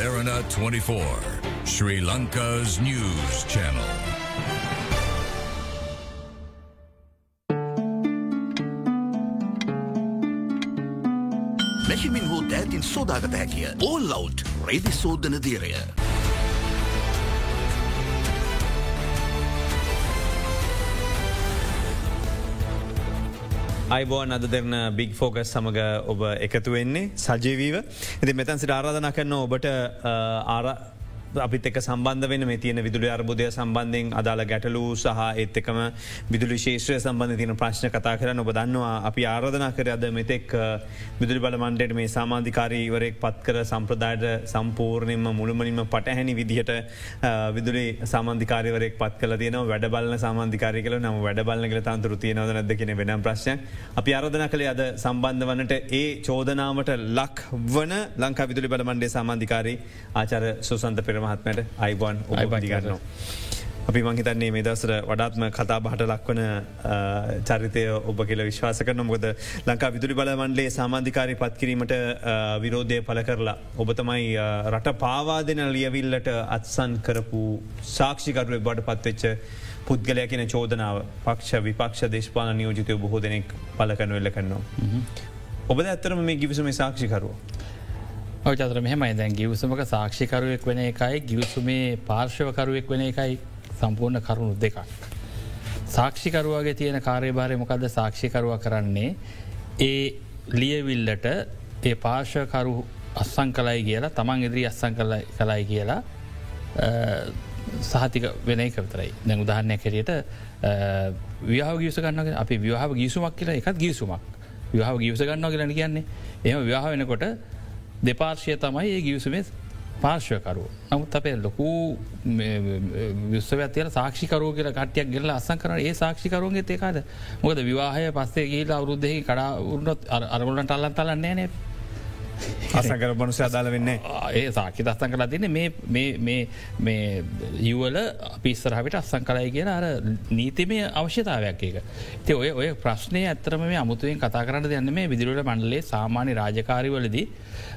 Therana 24, Sri Lanka's news channel. මෙහිමින් හෝ දෑතින් සෝදාගත හැකිය all love රේදි සෝදන දීරය. අයිබෝන් අද දෙරන බික් ෆෝකස් සමඟ ඔබ එකතු වෙන්නේ. සජීවීව. ඇති මෙතන් සිට ආරාධන කරන්න ඔබට ආර අපිත් එක සම්බන්ධ වෙන මේ තියෙන විදුලි අර්බුදය සම්බන්ධයෙන් අදාළ ගැටලූ සහ ඒත් එකම විදුලි ශේෂත්‍රය සම්බන්ධ තියන ප්‍රශ්න කතා කරන්න ඔබ දන්නවා. අපි ආරාධනා කර අද මෙතෙක් විදුලි බල මන්ඩට මේ සාමාධිකාරීවරයෙක් පත් කර සම්ප්‍රදායට සම්පූර්ණයම මුළුමනින්ම පටහැනි විදිහට විදුලි සාමාධිකාරවරෙක් පත් කල තියන වැඩබලන සාමාධිකාරය කල නම වැඩබලන කළ තන්තුර තියනවද නැද කියෙන වෙනම් ප්‍රශ්න. අපි ආරධන කළේ අද සම්බන්ධ වනට ඒ චෝදනාවට ලක් වන ලංකා විදුලි බල මන්ඩේ සාමාධිකාරී ආචර සුසන්ත පෙර මහත්මට අයිබන් ඔබදිගන්නවා. අපි මංහිතන්නේ මේ දසර වඩාත්ම කතා බහට ලක්වන චරිතය ඔබ කියල විශ්වාස කරන මොකද ලංකා විදුලි බලමන්ලේ සාමාධිකාරය පත් කිරීමට විරෝධය පල කරලා. ඔබතමයි රට පාවාදන ලියවිල්ලට අත්සන් කරපු සාක්ෂිකරුව බට පත්වෙච්ච පුද්ගලය කියන චෝදනාව පක්ෂ විපක්ෂ දේශපාන නියෝජිතය බොහෝ දෙනෙක් පල කරනු එල්ල කරනවා. ඔබද ඇත්තරම මේ ගිවිසුම සාක්ෂිකරුව. චතර මෙහමයි. දැන් ගිවසමක සාක්ෂිකරුවෙක් වෙන එකයි ගිවසුමේ පාර්ශවකරුවෙක් වෙන එකයි සම්පූර්ණ කරුණු දෙකක්. සාක්ෂිකරුවගේ තියෙන කාර්යභාරය මොකද සාක්ෂිකරුව කරන්නේ ඒ ලියවිල්ලට ඒ පාර්ශකරු අස්සං කලයි කියලා තමන් ඉදිරි අස්සං කලයි කියලා සහතික වෙන කරතරයි දැන් උදාහරණය කරයට ව්‍යාහ ගියස ගන්න අපි ව්‍යහාව ගිසුමක් කියලා එකත් ගිසුමක් ව්‍යාහ ගියස ගන්න කියලන කියන්නේ. එම ව්‍යාහ වෙනකොට දෙපාර්ශය තමයි ඒ ගියසුමේ පාර්ශ්වකරු. නමුත් අපේ ලොකු විශ්වඇතිල සාක්ෂිකරෝ කියල කටයක් ගෙල්ල අසං කරන ඒ සාක්ෂිකරුන්ගේ ඒකාද මොකද විවාහය පස්සේ ගේලා අවරුද්ධෙහි කඩා උරුණොත් අරගොලන්ට අල්ලන් තලන්නේ නෑ අසකර මනුස අදාල වෙන්නේ ඒ සාකි දස්සන් කලා තින්නේ මේ යුවල පිස්සරහට අස්සං කලයි කියෙන අර නීතිමය අවශ්‍යතාවයක් එක. ති ඔය ඔය ප්‍රශ්නය ඇත්තරම මේ අමුතුවෙන් කතා කරන්න දෙන්න මේ විදිරට මණ්ඩලේ සාමාන්‍ය රාජකාරිවලදී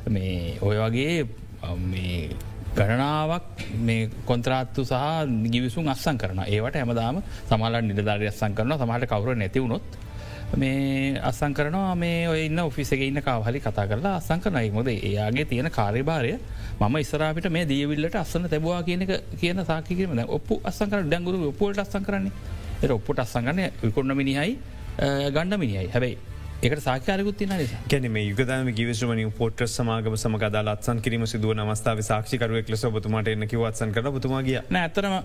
මේ ඔය වගේ ගණනාවක් මේ කොන්ත්‍රාත්තු සහ නිගිවිසුන් අස්සං කරන ඒවට හැමදාම සමාල නිලධාරය අස්සං කරන සමහට කවර නැතිවුණොත් මේ අස්සං කරනවා මේ ඔය ඉන්න ඔෆිසක ඉන්න කාවහලි කතා කරලා අස්සං කරනයි මොද එයාගේ තියෙන කාර්යභාරය. මම ඉස්රාපිට මේ දීවිල්ලට අස්සන තැබවා කියනක කියන සාකිරීම ඔප්පු අස්සංකර ඩැංගුරු ඔපුලට අස්සං කරන්නේ. ඔප්පුට අස්සංගන්න විකුණ මිනිහයි ගණ්ඩ මිනිහයි. හැබයි එකට සාකාරකුත් තින කැන යුගදම ගිවිශමන පොට්‍ර සමාගම සමගදා ලත්සන් කිරීම සිදුව නමස්ථාව සාක්ෂිකරුවෙක් ලෙස බතුමාට එන්න කිවත්සන් කර බතුමාගිය ඇතරම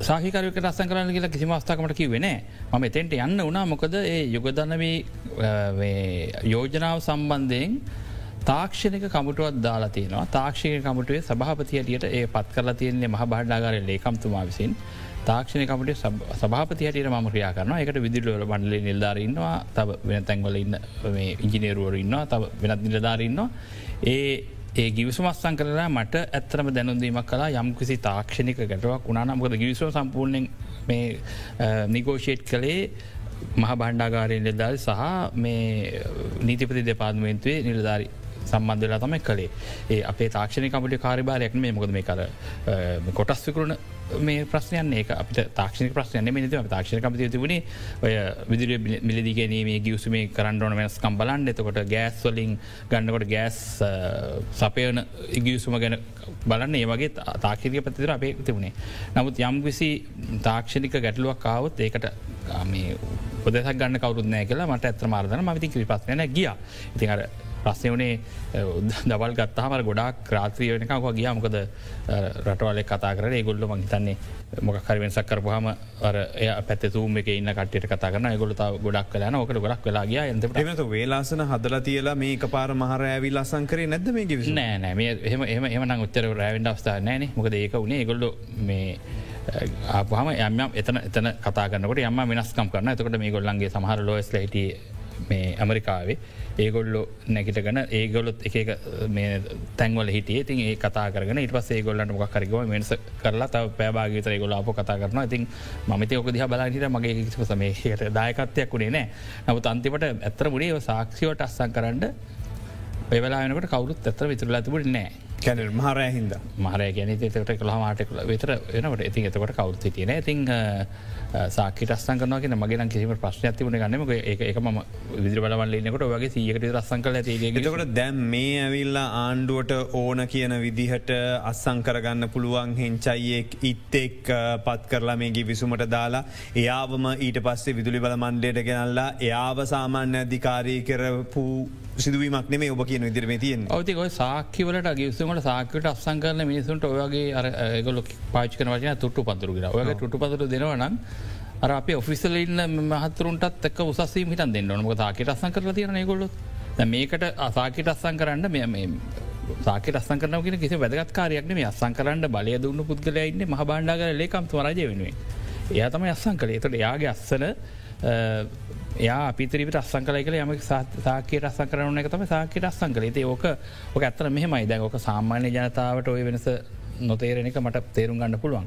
සාහිකරක රස්සන් කරන්න කියලා කිසිම අවස්ථාකමට කිවෙන ම එතෙන්ට යන්න වනා මොකද ඒ යුගදනවී යෝජනාව සම්බන්ධයෙන් තාක්ෂණක කමුටුවත් දාලා තියෙනවා. තාක්ෂණ කමුටුවේ සභහපතියටියට ඒ පත් කරලා තියන්නේ මහ බාඩාගරය ලේකම්තුමා විසින්. තාක්ෂණ කමට සභාපතියට ම ක්‍රියා කරන එකට විදිරවල බන්ඩලේ නිල්ධාරන්නවා තව වෙන තැන්වල ඉන්න ඉංජිනේරුවර ඉන්නවා. තව වෙනත් නිලධාරන්නවා ඒ ඒ ගිවිසුමස්සං කරලා මට ඇත්තරම දැනුන්දීමක් කලා යම්කිසි තාක්ෂණික ගැටවක් උනානම්කද ගිවිසුව සම්පූර්ණයෙන් මේ නිගෝෂේට් කළේ මහ බණ්ඩාගාරයෙන් නිලධාරි සහ මේ නීතිපති දෙපාත්මේන්තුවේ නිලධාරි. සම්බන්ධලා තමයි කළේ. ඒ අපේ තාක්ෂණ කමට කාරිබාරයක් මේ මොකද මේ කර කොටස් විකරුණ මේ ප්‍රශ්නයන් ඒ අපට තාක්ෂණ ප්‍රශ්නය මේ ම තාක්ෂණ කමති තිබුණේ ඔය විදිර මිලදිගැනීමේ ගියවසුමේ කරන්නඩන වෙනස්කම් බලන්න. එතකොට ගෑස් වලින් ගන්නකොට ගෑස් සපයන ඉගියසුම ගැන බලන්න. ඒ වගේ තාක්ෂණක පතිතර අපේ තිබුණේ. නමුත් යම් විසි තාක්ෂණික ගැටලුවක් කාවත් ඒකට පොදසක් ගන්න කවරුත්නෑ කියලා මට ඇත්‍ර මාර්ධන මවිති කිරිපත්නය ගිය. ඉතින් අර ප්‍රශ්නය වනේ දවල් ගත්තහම ගොඩක් ක්‍රාත්‍රී වෙනක ගිය. මොකද රටවල කතා කර ගොල්ල මහිතන්නේ මොකර වෙනසක් කරපුහම පැතුම එක ඉන්න කටට කතා කරන ගොලත ගොඩක් කලන ඕකට ගොඩක් වෙලාගිය එත වේලාසන හදල තියලා මේ පාර මහර ඇවි ලසංකරේ නැද මේ ගි නෑ එහම එහම එහම උත්තර රෑවෙන්ඩ අවස්ථා නෑන. මොකද ඒක වුණේ ගොල්ල මේ ආපහම යම එතන එතන කතාගන්නකට යම වෙනස්කම් කරන එතකට මේ ගොල්ලන්ගේ සමහර ලෝස් ලයිට මේ ඇමරිකාවේ ඒගොල්ලො නැකිට ගන ඒගොලොත් එක තැන්වල හිටිය. තින් ඒ කතා කරන ඉට පස් ඒගොල්ලට මොක් කරගව වෙනස කරලා තව පෑබාගතර ගොල අප කතා කරන ඉතින් මමත ඔක දිහ බලාහිට මගේ කිසිප සමේහයට දායකත්වයක් වුණේ නෑ නමුත් අන්තිමට ඇත්තර මුඩේ සාක්ෂිවට අස්සන් කරන්න වෙලානකට කවරුත් ඇතර විතුරලා තිබට නෑ කැන මහරය හින්ද. මහරය ගැන තකට කළහමාට විතර වෙනට ඉතින් එතකොට කවරුත් තියන ඉතින් සාකට අස්සංකනගෙන මගේ කිසිම ප්‍රශ්න තිවන ගන්නම එක ම විදි බලවල්ලන්නකට වගේ සියකට රස්සං කල ඒකට දැම් මේ ඇවිල්ලා ආණ්ඩුවට ඕන කියන විදිහට අස්සං කරගන්න පුළුවන් හෙංචයියෙක් ඉත්තෙක් පත් කරලා මේගේ විසුමට දාලා එයාවම ඊට පස්සේ විදුලි බල මණ්ඩයට ගෙනල්ලා එයාව සාමාන්‍ය අධිකාරී කරපු සිදුවීමක් නෙේ ඔබ කියන විදිරම තියෙන් ඔතික සාක්කිවලට ගිස්සුමට සාකට අත්සං කරන මිනිසුන්ට ඔයගේ අරගොල පාචිකන වචන තුට්ටු පතුරගෙන ඔය ටුටු පතුර දෙනවනම් අර අප ඔෆිසල ඉන්න මහතුරුන්ටත් එක් උසස්සේ හිට දෙන්න නොක තාකට අසං කර තියන ගොල්ල මේකට අසාකට අස්සං කරන්න මෙ සාක අස්සන් කරනගෙන කිසි වැදගත්කාරයක්න මේ අස්සං කරන්න බලය දුන්න පුද්ගලයඉන්න මහ බණ්ඩාගර ලේකම්තු රජය වෙනුවේ එයා තම අස්සං කළේ. තට එයාගේ අස්සන එයා පිතරිට අස්සං කල කල යම සාකයට අස්සන් කරන එක තම සාකයට අස්සං කලේ ඕක ඕක ඇත්තර මෙහෙමයි. දැ ඕක සාමාන්‍ය ජනතාවට ඔය වෙනස නොතේරෙන එක මට තේරුම් ගන්න පුළුවන්.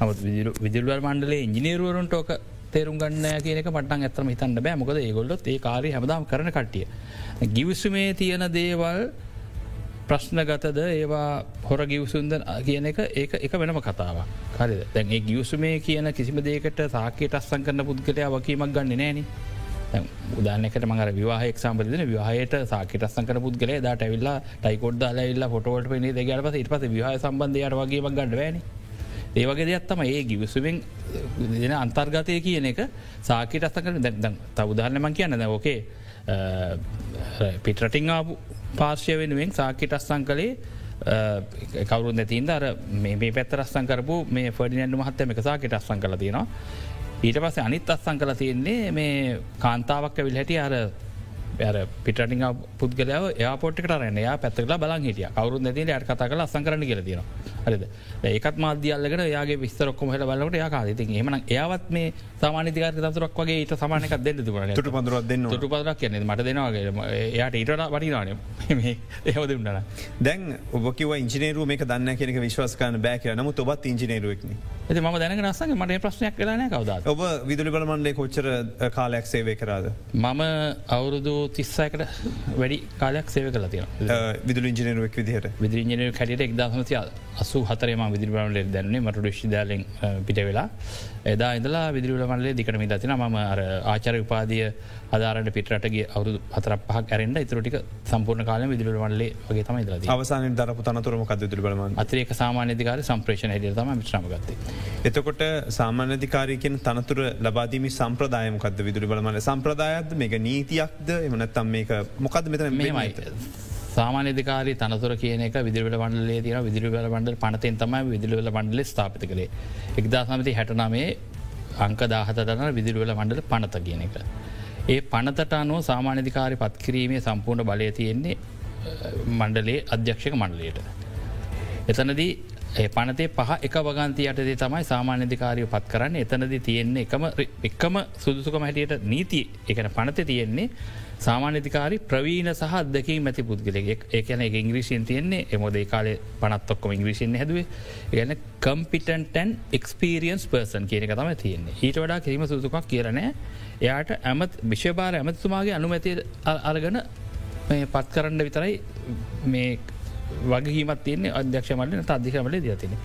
නමුත් විදිල්වල් මණ්ඩලේ ඉංජිනේරුවරුන්ට ඕක තේරුම් ගන්න කියනක පටන් ඇතරම හිතන්න බෑ. මොකද ඒගොල්ලොත් ඒ කාරය හැමදාම් කරන කට්ටිය. ගිවිස්සුමේ තියෙන දේවල් ප්‍රශ්න ගතද ඒවා හොර ගිවසුන්ද කියන එක ඒක එක වෙනම කතාව හරි දැන් ඒ ගියවසුමේ කියන කිසිම දේකට සාකයට අස්සං කරන්න පුද්ගලයා වකීමක් ගන්න නෑනේ. උදානකට මඟර විවාහක් සම්බලන විවාහයට සාකට සංකර පුද්ගලේ දට ඇවිල්ලා ටයිකොඩ් දාලයිල්ලා ොටවට පනේ දෙගට පස ඉට පස විවාහ සම්බන්ධයට වගේ ගඩ වැන ඒවගේ දෙයක්ත්තම ඒ ගිවිසුවෙන් දෙන අන්තර්ගතය කියන එක සාකට අස්සකර දැ තවදාන්නමන් කියන්න. ද ඕකේ පිටරටිං ආපු පාර්ශය වෙනුවෙන් සාකට අස්සං කළේ කවරු නැතින් දර මේ පැත්තරස්සන් කරපු මේ ෆඩිනැන්ඩු මහත්තම එක සාකට අස්සං කල තියෙනවා. ඊට පස්ස අනිත් අත්සං කල තියෙන්නේ මේ කාන්තාවක් විල් හැටි අර පිටිං පුද්ගලව යාපොට්ට රන්න යා පැත්තකලා බලන් හිටිය. කවරු නැති යට කතා කල අසං කරන කියල තියෙන හරිද? ඒකත් මාධ්‍යල්ලකට යාගේ විස්තරොක්කොම හට බලට යා කාලති එමන ඒවත් මේ සමානතිකාර තතුරක් වගේ ඊට සමානක දෙන්න තුරන ට පඳුරක් දෙන්න ට පදක් කියන්න මට දෙනවාගේ එයාට ඊට වටිනාන ඒහද උන්නන දැන් ඔබකිව ඉංජනේරුව මේ දන්න කෙනෙක විශ්වාසකාන බෑක නමුත් ඔබත් ඉංජනේරුවක්න ඇති ම දැන නස්සගේ මට ප්‍රශ්නයක් කරන කවද ඔබ විදුලි බලමන්ඩේ කොච්චර කාලයක් සේවය කරාද? මම අවුරුදු තිස්සයකට වැඩි කාලයක් සේව කල තියෙන විදුල ඉජනරුවක් විදිහට. විදිරිජනර කැට එක්දමති අසු හතරම විදිරිබලේ දැන්නේ. මට ශිදාලෙන් පිට වෙලා එදා ඉදලා විදිරිවල මල්ලේ දිකටම දතින ම අර ආචර උපාදිය අදාරට පිටරටගේ අවුදු හතර පහක් ඇරෙන්ට ඉතුරටික සම්පූර්ණ කාල විදිරල මල්ලේ වගේ තම ද අවසාන දරපු තනතුරම කද දිරිබලම අතරේක සාමාන්‍යධකාර සම්ප්‍රේෂණ හිදිය තම විශ්‍රමගත්තේ. එතකොට සාමාන්‍යධිකාරයකෙන් තනතුර ලබාදීම සම්ප්‍රදායමකද විදුරි බලමල සම්ප්‍රදායක්ද මේක නීතියක්ද? එමනත්තම් මේක මොකද මෙතන මෙමයි. සාමානධකාරී තනතුර කියන එක විදිරවල වන්ඩලේ තින විදිරිවල වන්ඩල් පනතෙන් තමයි විදිරවල වන්ඩල ස්ථාපිත කළේ එක්දා සමති හැටනමේ අංක දාහතටන විදිරුවල මණ්ඩල පනත කියන එක. ඒ පනතට අනුව සාමානධිකාරය පත්කිරීමේ සම්පූර්ණ බලය තියෙන්නේ මණ්ඩලේ අධ්‍යක්ෂක මණ්ඩලයට. එතනදී ඒ පනතේ පහ එක වගන්ති යටදේ තමයි සාමාන්‍යධිකාරය පත් කරන්න එතනද තියෙන්නේ එකම එක්කම සුදුසුකම හැටියට නීති එකන පනත තියෙන්නේ සාමාන්‍යධිකාරි ප්‍රවීණ සහ අදක මැති පුද්ගලෙක් ඒකන එක ඉංග්‍රීසින් තියන්නේ. එමොද කාලේ පනත්ොක්කොම ඉංග්‍රීසින් හැදුවේ. ගැන කම්පිටන්ටන් එක්ස්පිරියන්ස් පර්සන් කියන තම තියෙන්නේ. ඊට වඩා කිරීම සුදුකක් කියරනෑ එයාට ඇමත් විශ්වභාර ඇමතුමාගේ අනුමැති අරගන පත් කරන්න විතරයි මේ වගේීමත් තියන්නේ. අධ්‍යක්ෂ මටන අධිකමල දතින.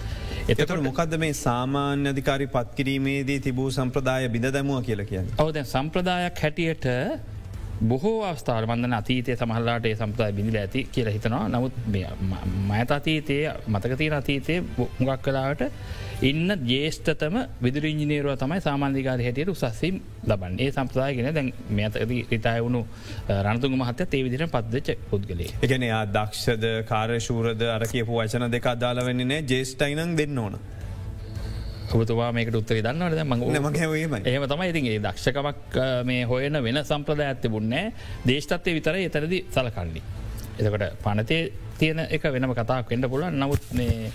එතට මොකද මේ සාමාන්‍ය අධිකාරි පත්කිරීමේදී තිබූ සම්ප්‍රදාය බිඳ දැමුව කියලා කියන්න. ඔවද සම්ප්‍රදායක් හැටියට බොහෝ අවස්ථාව මන්දන අතීතය සමහල්ලාට ඒ සම්ප්‍රදාය බිඳිල ඇති කියල හිතනවා නමුත් මයත අතීතය මතකතින අතීතය මුගක් කලාවට ඉන්න ජේෂ්ඨතම විදුරංජිනේරුව තමයි සාමාන්ධිකාර හැටියට උසස්සිම් ලබන් ඒ සම්ප්‍රදායගෙන දැන් මෙත රිතාය වුණු රණතුග මහත ඒ විදිර පද්දච පුද්ගලේ. එකන යා දක්ෂද කාර්යශූරද අර කියපු වචන දෙක අදාලවෙන්නේ ජේෂ්ටයිනං දෙන්න ඕන. ඔබතුවා මේකට උත්තර දන්නවද? ම මගේම ඒම තමයි. ඉතින්ගේ දක්ෂකමක් මේ හොයන වෙන සම්ප්‍රද ඇත්ත බුන්නේ දේශතත්වය විතර එතරදි සලකන්නේ. එතකට පනතේ තියෙන එක වෙනම කතාක් වෙන්න පුලන් නමුත් මේ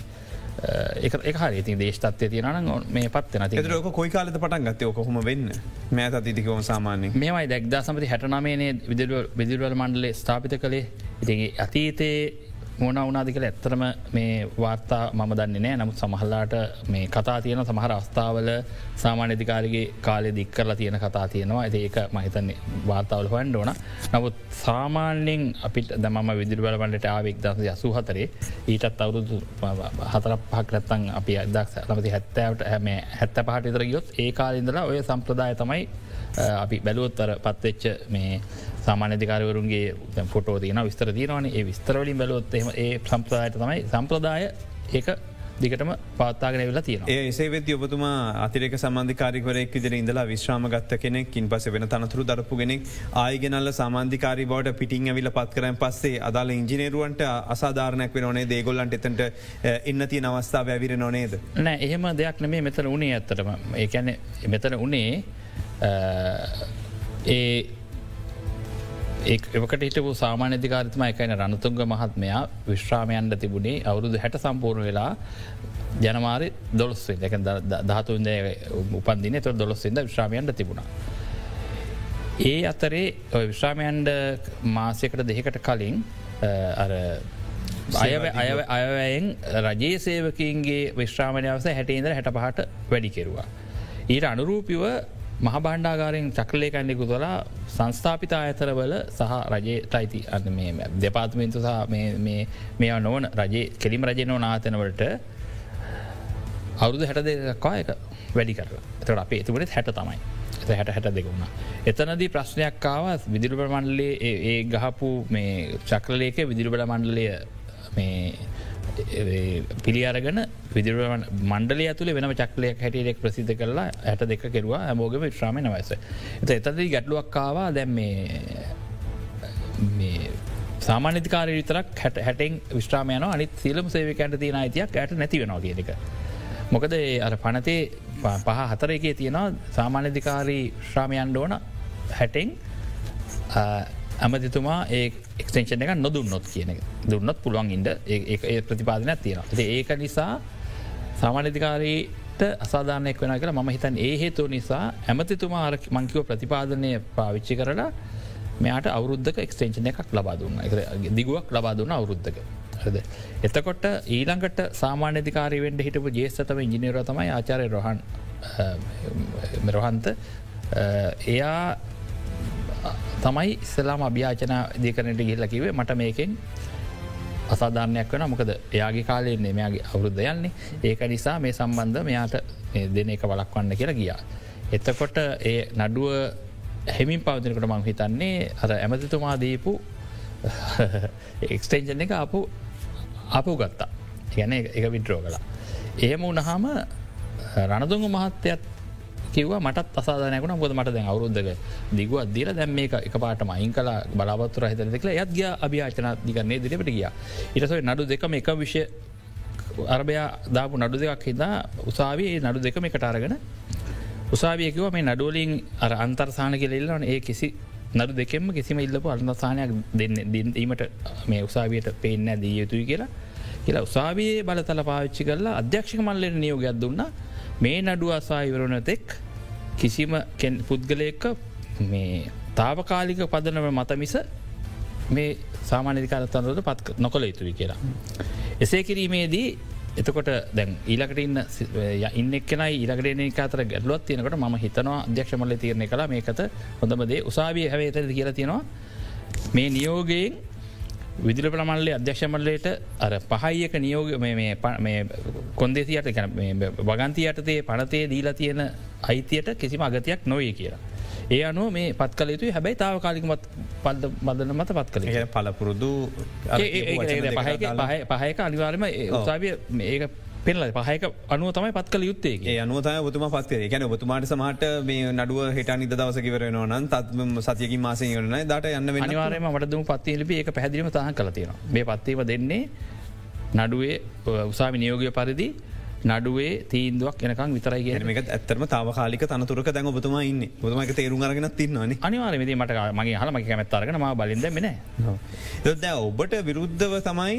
එක හරි දේශතත්වය තියෙනන මේ පත් ක කොයි කාලත පටන් ගත්තය කොහොම වෙන්න? මෑත අතිතිකවම සාමාන්‍ය මේමයි දැක්දා සමති හැටනමේනේ විදිරුවල් මණ්ඩලේ ස්ථාපිත කළේ. ඉතිගේ අතීතයේ මොන වනාදිකල ඇත්තරම මේ වාර්තා මම දන්නේ නෑ නමුත් සමහල්ලාට මේ කතා තියෙන සමහර අවස්ථාවල සාමාන්‍යධිකාරගේ කාලෙ දික්කරලා තියෙන කතා තියෙනවා. ඇති ඒක මහිතන්නේ වාර්තාවල හොන්ඩ ඕන. නමුත් සාමාන්‍යෙන් අපිට දමම විදිරි බලවලට ආවෙක් දස යසු හතරේ ඊටත් අවුරුදු හතර පහක්රත්තන් අපි අදක් ලමති හැත්තෑවට හැම හැත්ත පහට ඉතර ගියොත් ඒ කාලින්දලා ඔය සම්ප්‍රදාය තමයි අපි බැලුවොත්තර පත්වෙච්ච මේ සාමාන්‍යධිකාරවරුන්ගේ ෆොටෝ තියන විස්තර තියනවන. ඒ විස්තරවලින් බැලොත්ම ඒ සම්ප්‍රදායට තමයි සම්ප්‍රදාය ඒක දිගටම පාත්තාගෙන වෙලා තියෙන ඒ එසේවෙත් ඔබතුමා අතිරක සමාධිකාරිකවරෙක් විදිර ඉඳලා විශ්‍රාම ගත්ත කෙනෙක් ඉන් පස වෙන තනතුරු දරපු ගෙනෙක් ආයගෙනල්ල සමාධිකාරි බවට පිටිං ඇවිල පත් කරන පස්සේ අදාල ඉංජිනේරුවන්ට අසාධාරණයක් වෙන නේ දේගොල්ලන්ට එතට එන්න තිය අවස්ථාව ඇවිර නොනේද. නෑ එහෙම දෙයක් නෙමේ මෙතන උනේ ඇත්තටම. ඒකැන මෙතන උනේ ඒ ඒකට හිටපු සාමාන්‍යධිකාරතම එකයින රණතුන්ග මහත්මයා විශ්‍රාමයන්ට තිබුණේ අවුරුදු හැට සම්පූර්ණ වෙලා ජනමාරි දොලස්සේ එක දහතුන්ද උපන්දින තුර දොලොස්සිද විශ්‍රාමයන්ට තිබුණා. ඒ අතරේ විශ්‍රාමයන්ඩ මාසයකට දෙකට කලින් අයවයෙන් රජයේ සේවකින්ගේ විශ්‍රාමණයවස හැටේන්ද හැට පහට වැඩි කෙරවා. ඊට අනුරූපිව මහ බණ්ඩාගාරෙන් චක්ලයකන්නෙකු තුලා සංස්ථාපිත අයතරවල සහ රජයට අයිති අන්න මේ දෙපාත්මෙන්තු සහ මේ නොවන රජේ කෙලිම රජය නො නාතනවලට අවුරුදු හැට දෙකක්වා එක වැඩි කරලා එතට අපේ එතුකට හැට තමයි හැට හැට දෙකුණා. එතනදී ප්‍රශ්නයක්කාව විදිරුබ මණ්ඩලේ ඒ ගහපු මේ චක්‍රලයක විදිරුබල මණ්ඩලය මේ පිළියරගෙන විදිර මණ්ඩලය ඇතුළ වෙන චක්ලයක් හැටියෙක් ප්‍රසිද්ධ කරලා ඇට දෙක කෙරවා ඇමෝගම ශ්‍රාම නවස. එත එතදී ගැටලුවක්කාවා දැම් මේ සාමානතිකාරය විතරක් හැට හැටෙන් විශ්‍රාමයන අනිත් සිලම් සේවකන්ට තියෙන අයිතියක් ඇයට නැති වෙනවා කියක. මොකද අර පනතේ පහ හතර එකේ තියෙනවා සාමාන්‍යධිකාරී ශ්‍රාමයන්ඩ ඕන හැටෙන් ඇමතිතුමා ඒ එක්ෂේෂන එක නොදුන්නොත් කියන දුන්නත් පුළුවන් ඉන්ඩ ඒ ප්‍රතිපාදනයක් තියෙනවා. ඒක නිසා සාමාන්‍යධිකාරීට අසාධානයක් වෙන කියලා ම හිතන් ඒ හේතු නිසා ඇමතිතුමා මංකිව ප්‍රතිපාදනය පාවිච්චි කරලා මෙයාට අවුද්ධක එක්ස්ටේෂන එකක් ලබා දුන්න. දිගුවක් ලබා දුන්න අවුරුද්ධක. එතකොට ඊළඟට සාමාන්‍යධිකාරවෙන්ට හිටපු ජේස්තම ඉජිනීර තමයි ආචාරය රොහන් රොහන්ත. එයා තමයි ඉස්සලාම අභ්‍යාචන දෙකනට ගිල්ල කිවේ මට මේකෙන් අසාධානයක් වන මොකද එයාගේ කාලෙන්නේ මෙයාගේ අවුරුද්ධ යන්නේ ඒක නිසා මේ සම්බන්ධ මෙයාට දෙන එක වලක්වන්න කියලා ගියා. එතකොට ඒ නඩුව හෙමින් පවතිනකට මං හිතන්නේ අර ඇමතිතුමා දීපු එක්ස්ටේන්ජන් එක අපපු අපපු ගත්තා ගැන එක විඩ්‍රෝ කලා. එහෙම උනහම රණදුංග මහත්තයත් කිව මට අසාධනයකුණ බොද මට දැන් අවරුද්ධක දිගුව අදදිර දැම් මේ එක පාට මයින් කලා බලාපත්තුර හිත දෙකල යත් ගිය අභ්‍යාචන දිගන්නේ දිරිපට ගිය. ඉටස නඩු දෙකම එක විෂය අරභයා දාපු නඩු දෙකක් හිදා උසාවේ නඩු දෙකම එකට අරගෙන උසාවියකිව මේ නඩුවලින් අර අන්තර්සාන කෙලෙල්ලන ඒ කිසි නඩු දෙකෙම කිසිම ඉල්ලපු අල්න්නසානයක් දෙන්න දීමට මේ උසාවියට පේන්න දී යුතුයි කියලා. කියලා උසාවියේ බලතල පාවිච්චි කරලා අධ්‍යක්ෂක මල්ලෙන් නියෝගයක් දුන්නා. මේ නඩුව අසායිවරන තෙක් කිසිම පුද්ගලයක මේ තාවකාලික පදනව මතමිස මේ සාමානධිකාරතන්රට පත් නොකළ යුතුයි කියලා. එසේ කිරීමේදී එතකොට දැන් ඊලකට ඉන්න ඉන්න එක්න ඉලකට අතර ගැටලුවත් තියෙනකට ම හිතනවා අධ්‍යක්ෂමල තිරණය කලා මේකත හොඳමදේ උසාවිය හැවේත කියලා තියෙනවා මේ නියෝගයෙන් විදිල ප්‍රමල්ලේ අධ්‍යක්ෂමල්ලයට අර පහයික නියෝග කොන්දෙසියට වගන්ති යටතේ පනතේ දීලා තියෙන අයිතියට කිසිම අගතියක් නොවේ කියලා. ඒ අනුව මේ පත් කල යුතු හැබැයි තාව කාලිකමත් පද බදන මත පත් කළ පලපුරුදු පහයක අනිවාර්ම උසාවිය ඒක පෙනල පහයක අනුව තමයි පත් කළ යුත්තේ ඒ අනුවතය බතුම පත්ේ ගැන බතුමාට සමට මේ නඩුව හිට නිද දවසකිවරන නන් තත්ම සතියකි මාසය යන දට යන්න අනිවාරම මටදම පත්ති ලිපි එක පැදිලිම තහ කලතියෙන මේ පත්වීම දෙන්නේ නඩුවේ උසාමි නියෝගය පරිදි නඩුවේ තීන්දුවක් එනකං විතරයි මේක ඇත්තරම තාවකාලික තනතුරක දැන් ඔබතුම ඉන්න. බතුමක තේරුම් අරගෙන තින්නන අනිවාරමති මට මගේ හල මගේ කැමත්තරගෙන ම බලින්ද මෙන ද ඔබට විරුද්ධව තමයි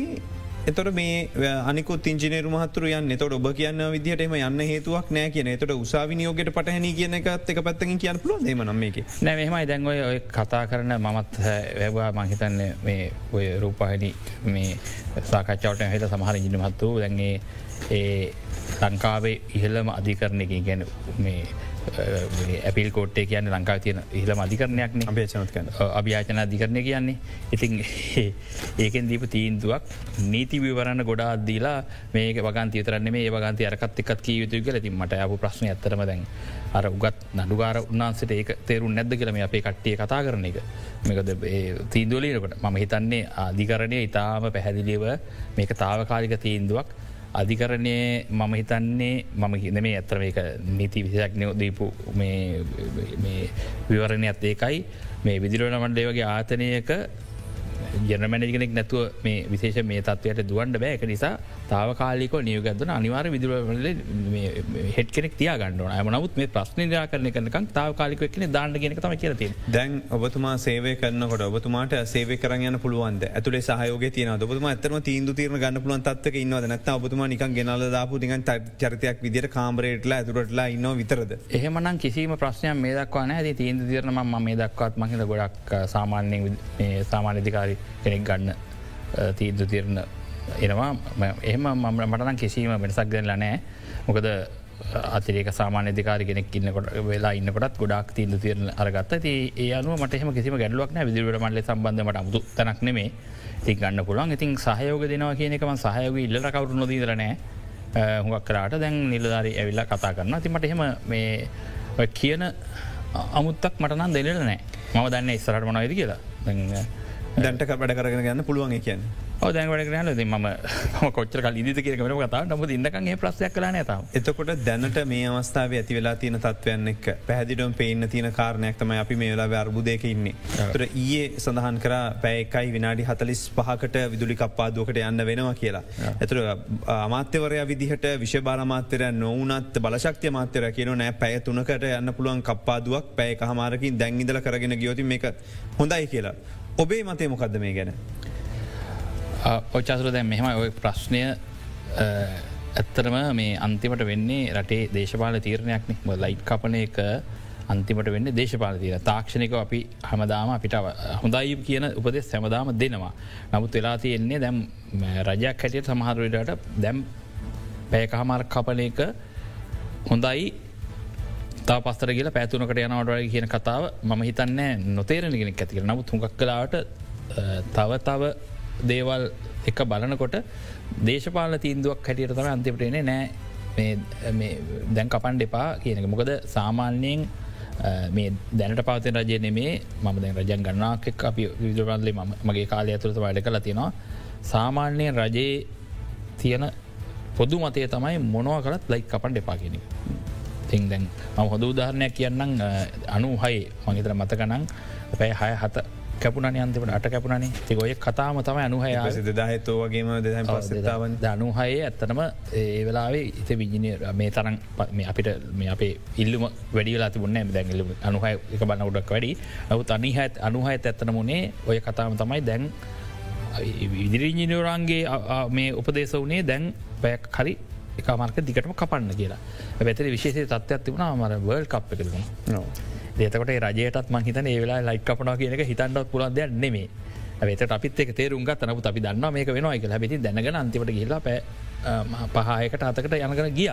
එතොට මේ අනිකු තිංජිනේරු මහතුර යන්න. තොට ඔබ කියන්න විදිහටම යන්න හේතුවක් නෑ කියන තොට උසාවිනියෝගට පටහැන කියන එකත් එක පැත්තකින් කියන්න පුල දෙම නම්මේක නෑ මෙහමයි දැන්ගොය ඔය කතා කරන මමත් වැවා මහිතන්න මේ ඔය රූපහනි මේ සාකච්ඡාවට හිත සමහර ඉජිනමත්තු දැන්ගේ ඒ ලංකාවේ ඉහල්ලම අධිකරණයකින් ගැන මේ ඇපිල් කෝට්ටේ කියන්න ලංකාව තියෙන අධිකරණයක්න. අපේචනත්කන්න අභ්‍යාචන අධිකරණය කියන්නේ. ඉතින් ඒකෙන් දීප තීන්දුවක් නීති විවරන්න ගොඩා අදදීලා මේක වගන්ති තරන්න මේ වගන්ති අරකත් එක්ත් කිය යුතු කල තින් මට අපපු ප්‍රශ්න ඇතරම දැන් අර උගත් නඩුගාර උන්නාන්සට ඒක තේරු නැද්ද කියලම අපේ කට්ටිය කතා කරන එක. මේකද තීන්දුවලීනකට මම හිතන්නේ අධිකරණය ඉතාම පැහැදිලිව මේක තාවකාලික තීන්දුවක් අධිකරණය මම හිතන්නේ මම හින මේ ඇතර මේක නීති විසික්නය දීපු විවරණය ඇත් ඒකයි. මේ විදිරෝණ මණ්ඩේ වගේ ආතනයක ජනමැනජගෙනෙක් නැතුව මේ විශේෂ මේ තත්වයට දුවන්ඩ බෑක නිසා තාවකාලික නියගත්වන අනිවාර විදුරවල හෙට කෙනෙක් තිය ගන්නන ම නමුත් මේ ප්‍රශ්න නිරාකරන කනක තාවකාලික එක්න දාන්න ගෙනක තම කියරති දැන් ඔබතුමා සේවය කරනකොට ඔබතුමාට සේව කරන්න පුළුවන්ද? ඇතුලේ සහයෝග තියන ඔබතුම ඇතම තීන්දු තීරන ගන්න පුලන් තත්ක ඉන්නවද? නැත ඔබතුමා නික ගෙනල දාපු නිකන් චරිතයක් විදිර කාමරේටලා ඇතුරටලා ඉන්න විතරද? එහෙමනම් කිසිම ප්‍රශ්නයක් මේ දක්වා ඇති තීන්දු තිරන ම දක්වත් මහිත ගොඩක් සාමාන්‍යයෙන් සාමාන්‍යධිකාරි කෙනෙක් ගන්න තීන්දු තිරණ එනවා. එහම මම මටනම් කිසිීම වෙනසක් දෙන්න නෑ මොකද අතිරේක සාමාන්‍ය දිකාර කෙනෙක් ඉන්නකොට වෙලා ඉන්නකොටත් ගොඩක් තිීන්දු තිරන අරගත්ත. ති ඒ අනුව මටහම කිසිම ගැඩලුවක්න විදිරට මල්ල සම්බන්ධමට අමුතු තැනක් නෙමේ ති ගන්න පුළුවන්. ඉතින් සහයෝග දෙනවා කියනකම සහයෝග ඉල්ල කවරු නොදීරනෑ හුඟක් කරාට දැන් නිලධාරී ඇවිල්ලා කතා කරන්න තිමට එහෙම මේ කියන අමුත්තක් මටනම් දෙනල නෑ මම දන්න ඉස්සරට මනයිද කියලා. දැන්ට වැඩ කරගෙන ගන්න පුළුවන් කියන්න. දැන් වැඩ කරන ද ම කොච්චර ඉදි කියරකම කතා නමුද ඉන්නකගේ ප්‍රශ්යක් කලා නත එතකොට දැනට මේ අවස්ථාව ඇති වෙලා තියෙන තත්වයන්න එක් පැදිඩම් පේන්න තියන කාරණයක් තම අපි මේ වෙලා අර්බුදයක ඉන්නේ. තර ඒ සඳහන් කර පැයකයි විනාඩි හතලිස් පහකට විදුලි කප්පාදුවකට යන්න වෙනවා කියලා. ඇතුර අමාත්‍යවරය විදිහට විශභාරමාත්‍යර නොවනත් බලශක්තිය මාත්‍යර කියන නෑ. පැය තුනකට යන්න පුළුවන් කප්පාදුවක් පැය හමාරකින් දැංගිදල කරගෙන ගියෝති මේක හොඳයි කියලා. ඔබේ මතය මොකක්ද මේ ගැන. ඔච්චසර දැන් මෙහෙම ඔය ප්‍රශ්නය ඇත්තරම මේ අන්තිමට වෙන්නේ රටේ දේශපාල තීරණයක්නෙ ලයිට් කපන එක අන්තිමට වෙන්න දේශපාල තීර තාක්ෂණයක අපි හමදාම අපිට හොඳයි කියන උපදෙස් සැමදාම දෙනවා. නමුත් වෙලා තියෙන්නේ දැම් රජයක් හැටියට සමහරවිට දැම් පැයක හමාර කපන එක හොඳයි තා පස්තර කියල පැතුනකට යනවට කියන කතාව ම හිතන්න නොතේරෙනගෙන ඇතික නමුත් හුඟක් කලාට තව තව දේවල් එක බලනකොට දේශපාල තීන්දුවක් හැටියට තම අන්තිපටනේ නෑ දැන් කපන් දෙපා කියනක මොකද සාමාන්‍යයෙන් මේ දැනට පවතන රජය නෙමේ. මම දැන් රජන් ගන්නාක් අපි විදුරන්ලේ මගේ කාලය ඇතුළත වැඩ කලා තියෙනවා. සාමාන්‍යයෙන් රජයේ තියෙන පොදු මතය තමයි මොනව කරත් ලයික් කපන් දෙපා කියෙන තින් දැන් ම හොඳ උදාහරණයක් කියන්නම්. අනු හයි මගේතර මතකනං පැයි හය හත කැපුණ අන්තිමට අට කැපුණනේ. ති ඔය කතාම තම අනුහය දහතෝ වගේම පස්සතාවන් දනුහයේ ඇත්තනම ඒ වෙලාවේ ඉත විජිනය මේ තරන් අපිට මේ අපේ ඉල්ලුම වැඩිලා තිබුණ දැගල අනුහය එක බන්න උඩක් වැඩි. නවත් අනිහත් අනුහයත් ඇත්තන මුණේ ඔය කතාම තමයි දැන් ඉදිරිජිනවරන්ගේ මේ උපදේශ වනේ දැන් පැයක් හරි එකමාර්ක දිගටම කපන්න කියලා. පැතර විශේෂ තත්වයක් තිබුණ මර වල් කප් එකරන ඒතකට රජයටත් මහිතන ඒවෙලා ලයික් කපනා කියනක හිතන්ඩත් පුළන් දෙයක් නෙමේ ඇත අපිත් එක තේරුම් තනපු අපි දන්න මේක වෙනවා එක හැබති දැනගෙන අන්තිමට ගිල්ලා පැ පහයකට අතකට යනකන ගිය.